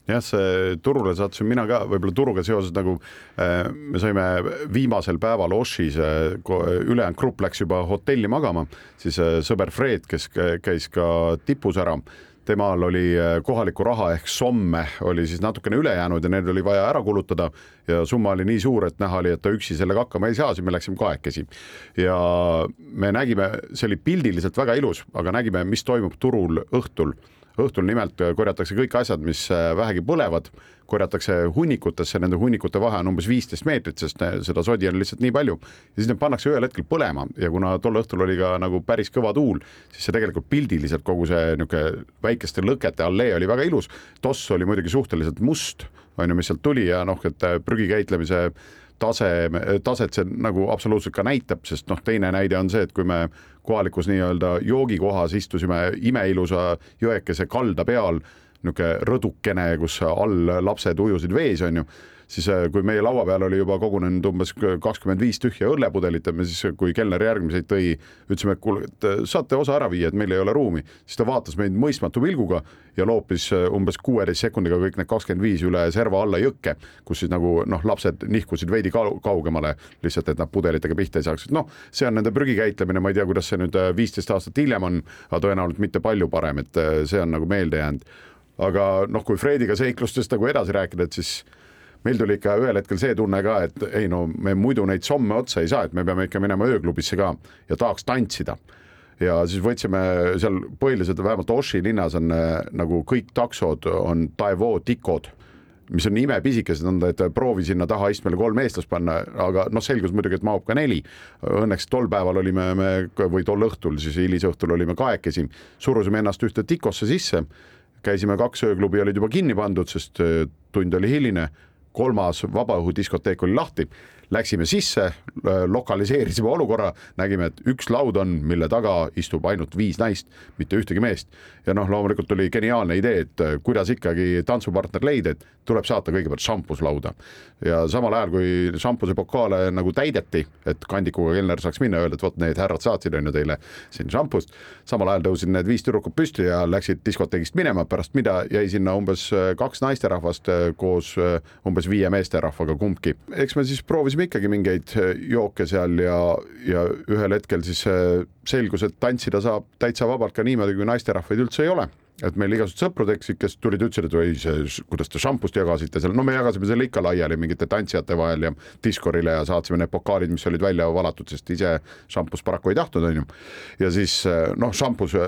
[SPEAKER 3] jah, see turule sattusin mina ka võib-olla turuga seoses nagu äh, me saime viimasel päeval Oshis äh,, ülejäänud grupp läks juba hotelli magama, siis äh, sõber Fred, kes käis ka tipus ära temal oli kohalikku raha ehk somme oli siis natukene üle jäänud ja need oli vaja ära kulutada ja summa oli nii suur, et näha oli, et ta üksi sellega hakkama ei saa, siis me läksime kahekesi. ja me nägime, see oli pildiliselt väga ilus, aga nägime, mis toimub turul õhtul õhtul nimelt korjatakse kõik asjad, mis äh, vähegi põlevad, korjatakse hunnikutesse, nende hunnikute vahe on umbes viisteist meetrit, sest äh, seda sodi on lihtsalt nii palju ja siis need pannakse ühel hetkel põlema ja kuna tol õhtul oli ka nagu päris kõva tuul, siis see tegelikult pildiliselt kogu see niisugune väikeste lõkete allee oli väga ilus. toss oli muidugi suhteliselt must, on ju, mis sealt tuli ja noh, et äh, prügi käitlemise tase, taset see nagu absoluutselt ka näitab, sest noh, teine näide on see, et kui me kohalikus nii-öelda joogikohas istusime imeilusa jõekese kalda peal, niisugune rõdukene, kus all lapsed ujusid vees, on ju, siis äh, kui meie laua peal oli juba kogunenud umbes kakskümmend viis tühja õllepudelit ja me siis, kui kelner järgmiseid tõi, ütlesime, et kuule, et äh, saate osa ära viia, et meil ei ole ruumi, siis ta vaatas meid mõistmatu pilguga ja loopis äh, umbes kuueteist sekundiga kõik need kakskümmend viis üle serva alla jõkke, kus siis nagu noh, lapsed nihkusid veidi kaugemale lihtsalt, et nad pudelitega pihta ei saaks, et noh, see on nende prügi käitlemine, ma ei tea, kuidas see nüüd viisteist aastat hiljem on, aga tõenäoliselt mitte palju parem, et see on nagu meelde jäänud. Aga noh, kui Frediga seiklustest nagu edasi rääkida, et siis meil tuli ikka ühel hetkel see tunne ka, et ei no me muidu neid somme otsa ei saa, et me peame ikka minema ööklubisse ka ja tahaks tantsida. ja siis võtsime seal põhilised, vähemalt Oši linnas on äh, nagu kõik taksod on Taiwo tikod mis on imepisikesed, on ta, et proovi sinna taha istmele kolm eestlast panna, aga noh, selgus muidugi, et mahub ka neli. Õnneks tol päeval olime me või tol õhtul siis hilisõhtul olime kahekesi, surusime ennast ühte tikosse sisse käisime kaks ööklubi olid juba kinni pandud, sest äh, tund oli hiline, kolmas vabaõhudiskoteek oli lahti läksime sisse, lokaliseerisime olukorra, nägime, et üks laud on, mille taga istub ainult viis naist, mitte ühtegi meest. ja noh, loomulikult tuli geniaalne idee, et äh, kuidas ikkagi tantsupartner leida, et tuleb saata kõigepealt šampus lauda. ja samal ajal, kui šampuse pokaale nagu täideti, et kandikuga kelner saaks minna, öelda, et vot need härrad saatsid on ju teile siin šampust. samal ajal tõusid need viis tüdrukut püsti ja läksid diskoteegist minema, pärast mida jäi sinna umbes äh, kaks naisterahvast äh, koos umbes viie meesterahvaga kumbki. eks me siis proovisime proovisime ikkagi mingeid äh, jooke seal ja, ja ühel hetkel siis äh, selgus, et tantsida saab täitsa vabalt ka niimoodi, kui naisterahvaid üldse ei ole et meil igasugused sõpru tekkisid, kes tulid, ütlesid, et oi, see, kuidas te šampust jagasite seal, no me jagasime selle ikka laiali mingite tantsijate vahel ja Discordile ja saatsime need pokaalid, mis olid välja valatud, sest ise šampust paraku ei tahtnud, onju. ja siis noh, šampus,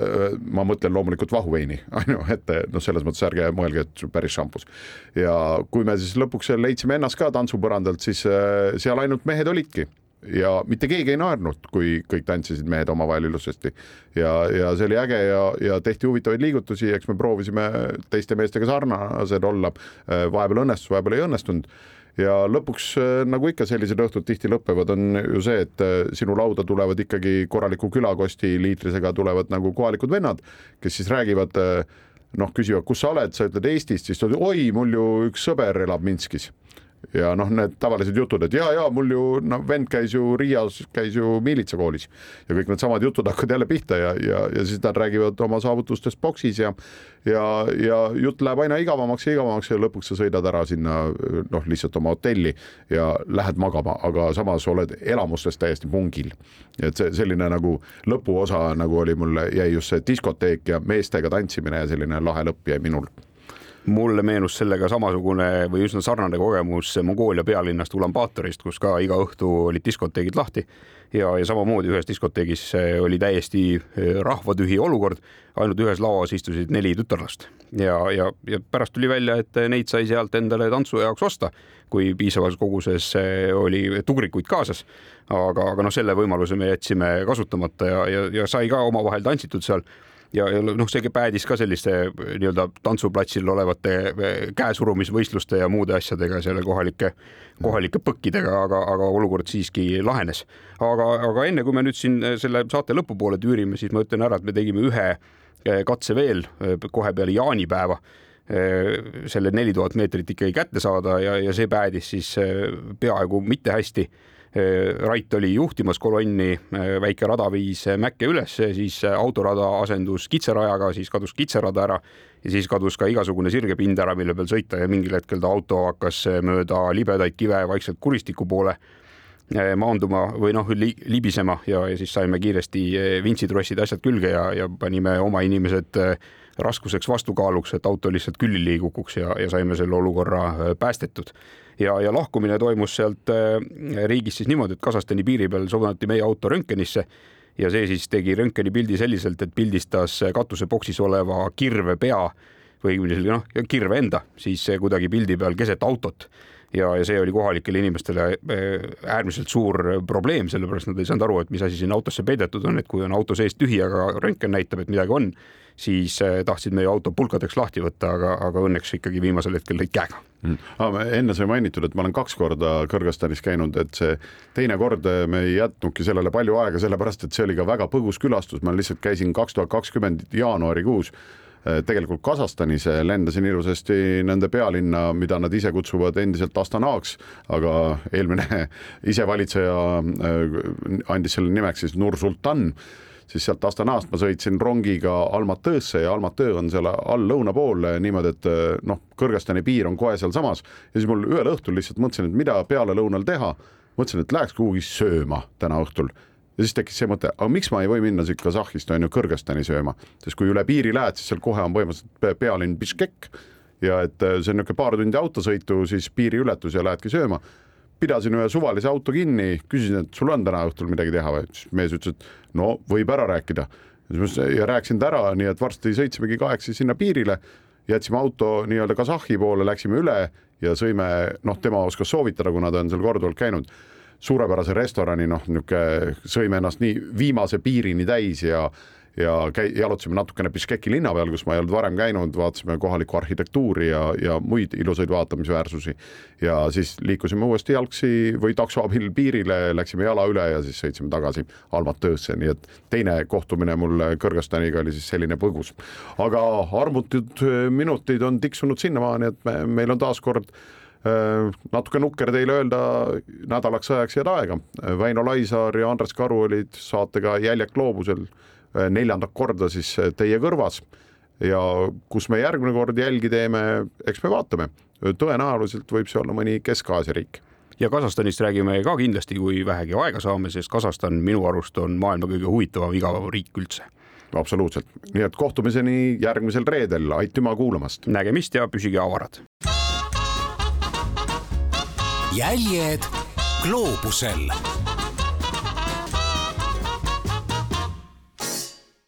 [SPEAKER 3] ma mõtlen loomulikult vahuveini, onju, et noh, selles mõttes ärge mõelge, et päris šampus. ja kui me siis lõpuks leidsime ennast ka tantsupõrandalt, siis seal ainult mehed olidki ja mitte keegi ei naernud, kui kõik tantsisid mehed omavahel ilusasti. ja, ja see oli äge ja, ja tehti huvitavaid liigutusi, eks me proovisime teiste meestega sarnased olla. vahepeal õnnestus, vahepeal ei õnnestunud ja lõpuks nagu ikka sellised õhtud tihti lõpevad, on ju see, et sinu lauda tulevad ikkagi korraliku külakosti liitrisega tulevad nagu kohalikud vennad, kes siis räägivad noh, küsivad, kus sa oled, sa ütled Eestist, siis ta ütleb, oi, mul ju üks sõber elab Minskis ja noh, need tavalised jutud, et ja, ja mul ju noh, vend käis ju Riias, käis ju miilitsakoolis ja kõik needsamad jutud hakkavad jälle pihta ja, ja, ja siis nad räägivad oma saavutustest boksis ja ja, ja jutt läheb aina igavamaks ja igavamaks ja lõpuks sa sõidad ära sinna noh, lihtsalt oma hotelli ja lähed magama, aga samas oled elamustest täiesti pungil. et see selline nagu lõpuosa nagu oli mul jäi just see diskoteek ja meestega tantsimine ja selline lahe lõpp jäi minul
[SPEAKER 4] mulle meenus sellega samasugune või üsna sarnane kogemus Mongoolia pealinnast Ulaanbaatorist, kus ka iga õhtu olid diskoteegid lahti. Ja, ja samamoodi ühes diskoteegis eh, oli täiesti eh, rahvatühi olukord, ainult ühes lauas istusid neli tütarlast. Ja, ja, ja pärast tuli välja, et neid sai sealt endale tantsu jaoks osta, kui piisavas koguses eh, oli tugrikuid kaasas. aga, aga noh, selle võimaluse me jätsime kasutamata ja, ja, ja sai ka omavahel tantsitud seal ja, ja noh, see päädis ka selliste nii-öelda tantsuplatsil olevate eh, käesurumisvõistluste ja muude asjadega, selle kohalike, kohalike põkkidega, aga, aga olukord siiski lahenes. aga, aga enne kui me nüüd siin eh, selle saate lõpupoole tüürime, siis ma ütlen ära, et me tegime ühe katse veel kohe peale jaanipäeva selle neli tuhat meetrit ikkagi kätte saada ja, ja see päädis siis peaaegu mitte hästi Äh, Rait oli juhtimas kolonni, äh, väike rada viis Mäkke üles, siis autorada asendus kitserajaga, siis kadus kitserada ära ja siis kadus ka igasugune sirge pind ära, mille peal sõita ja mingil hetkel ta auto hakkas mööda libedaid kive vaikselt kuristiku poole äh, maanduma või noh li, libisema ja, ja siis saime kiiresti vintsitrossid, asjad külge ja, ja panime oma inimesed raskuseks vastukaaluks, et auto lihtsalt külili ei kukuks ja, ja saime selle olukorra päästetud. Ja, ja lahkumine toimus sealt äh, riigist siis niimoodi, et Kasahstani piiri peal suunati meie auto röntgenisse ja see siis tegi röntgenipildi selliselt, et pildistas katuseboksis oleva kirve pea või õigemini noh, kirve enda siis kuidagi pildi peal keset autot ja, ja see oli kohalikele inimestele äh, äärmiselt suur probleem, sellepärast nad ei saanud aru, et mis asi sinna autosse peidetud on, et kui on auto sees tühi, aga röntgen näitab, et midagi on, siis äh, tahtsid meie auto pulkadeks lahti võtta, aga, aga õnneks ikkagi viimasel hetkel lõid käega.
[SPEAKER 3] Mm.. enne sai mainitud, et ma olen kaks korda Kõrgõzstanis käinud, et see teine kord äh, me ei jätnudki sellele palju aega, sellepärast et see oli ka väga põgus külastus, ma lihtsalt käisin kaks tuhat kakskümmend jaanuarikuus tegelikult Kasahstanis lendasin ilusasti nende pealinna, mida nad ise kutsuvad endiselt Astanaks, aga eelmine isevalitseja andis selle nimeks siis Nur-Sultan. Siis sealt Astanast ma sõitsin rongiga Almatõõsse ja Almatõõ on seal all lõuna pool niimoodi, et noh, Kõrgõzstani piir on kohe sealsamas. Ja siis mul ühel õhtul lihtsalt mõtlesin, et mida pealelõunal teha. mõtlesin, et läheks kuhugi sööma täna õhtul ja siis tekkis see mõte, aga miks ma ei või minna siit Kasahhist on ju Kõrgõzstani sööma, sest kui üle piiri lähed, siis seal kohe on põhimõtteliselt pealinn Biškek ja et see on niisugune paar tundi autosõitu, siis piiriületus ja lähedki sööma. Pidasin ühe suvalise auto kinni, küsisin, et sul on täna õhtul midagi teha või, siis mees ütles, et no võib ära rääkida. ja rääkisin ta ära, nii et varsti sõitsimegi kahekesi sinna piirile, jätsime auto nii-öelda Kasahhi poole, läksime üle ja sõime, noh, tema oskas soovitada, kuna ta on seal korduvalt käinud, suurepärase restorani, noh, niisugune sõime ennast nii viimase piirini täis ja ja käi-, jalutasime natukene Biškeki linna peal, kus ma ei olnud varem käinud, vaatasime kohalikku arhitektuuri ja, ja muid ilusaid vaatamisväärsusi. ja siis liikusime uuesti jalgsi või takso abil piirile, läksime jala üle ja siis sõitsime tagasi Almatöösse, nii et teine kohtumine mul Kõrgõzstaniga oli siis selline põgus. aga armutud minutid on tiksunud sinnamaani, et me, meil on taaskord äh, natuke nukker teile öelda nädalaks ajaks head aega. Väino Laisaar ja Andres Karu olid saatega Jäljak gloobusel Äh, neljandat korda siis äh, teie kõrvas ja kus me järgmine kord jälgi teeme, eks me vaatame, tõenäoliselt võib see olla mõni Kesk-Aasia riik
[SPEAKER 4] ja Kasahstanist räägime ka kindlasti, kui vähegi aega saame, sest Kasahstan minu arust on maailma kõige huvitavam igav riik üldse.
[SPEAKER 3] absoluutselt, nii et kohtumiseni järgmisel reedel, aitüma kuulamast.
[SPEAKER 4] nägemist ja püsige avarad.
[SPEAKER 2] Jäljed gloobusel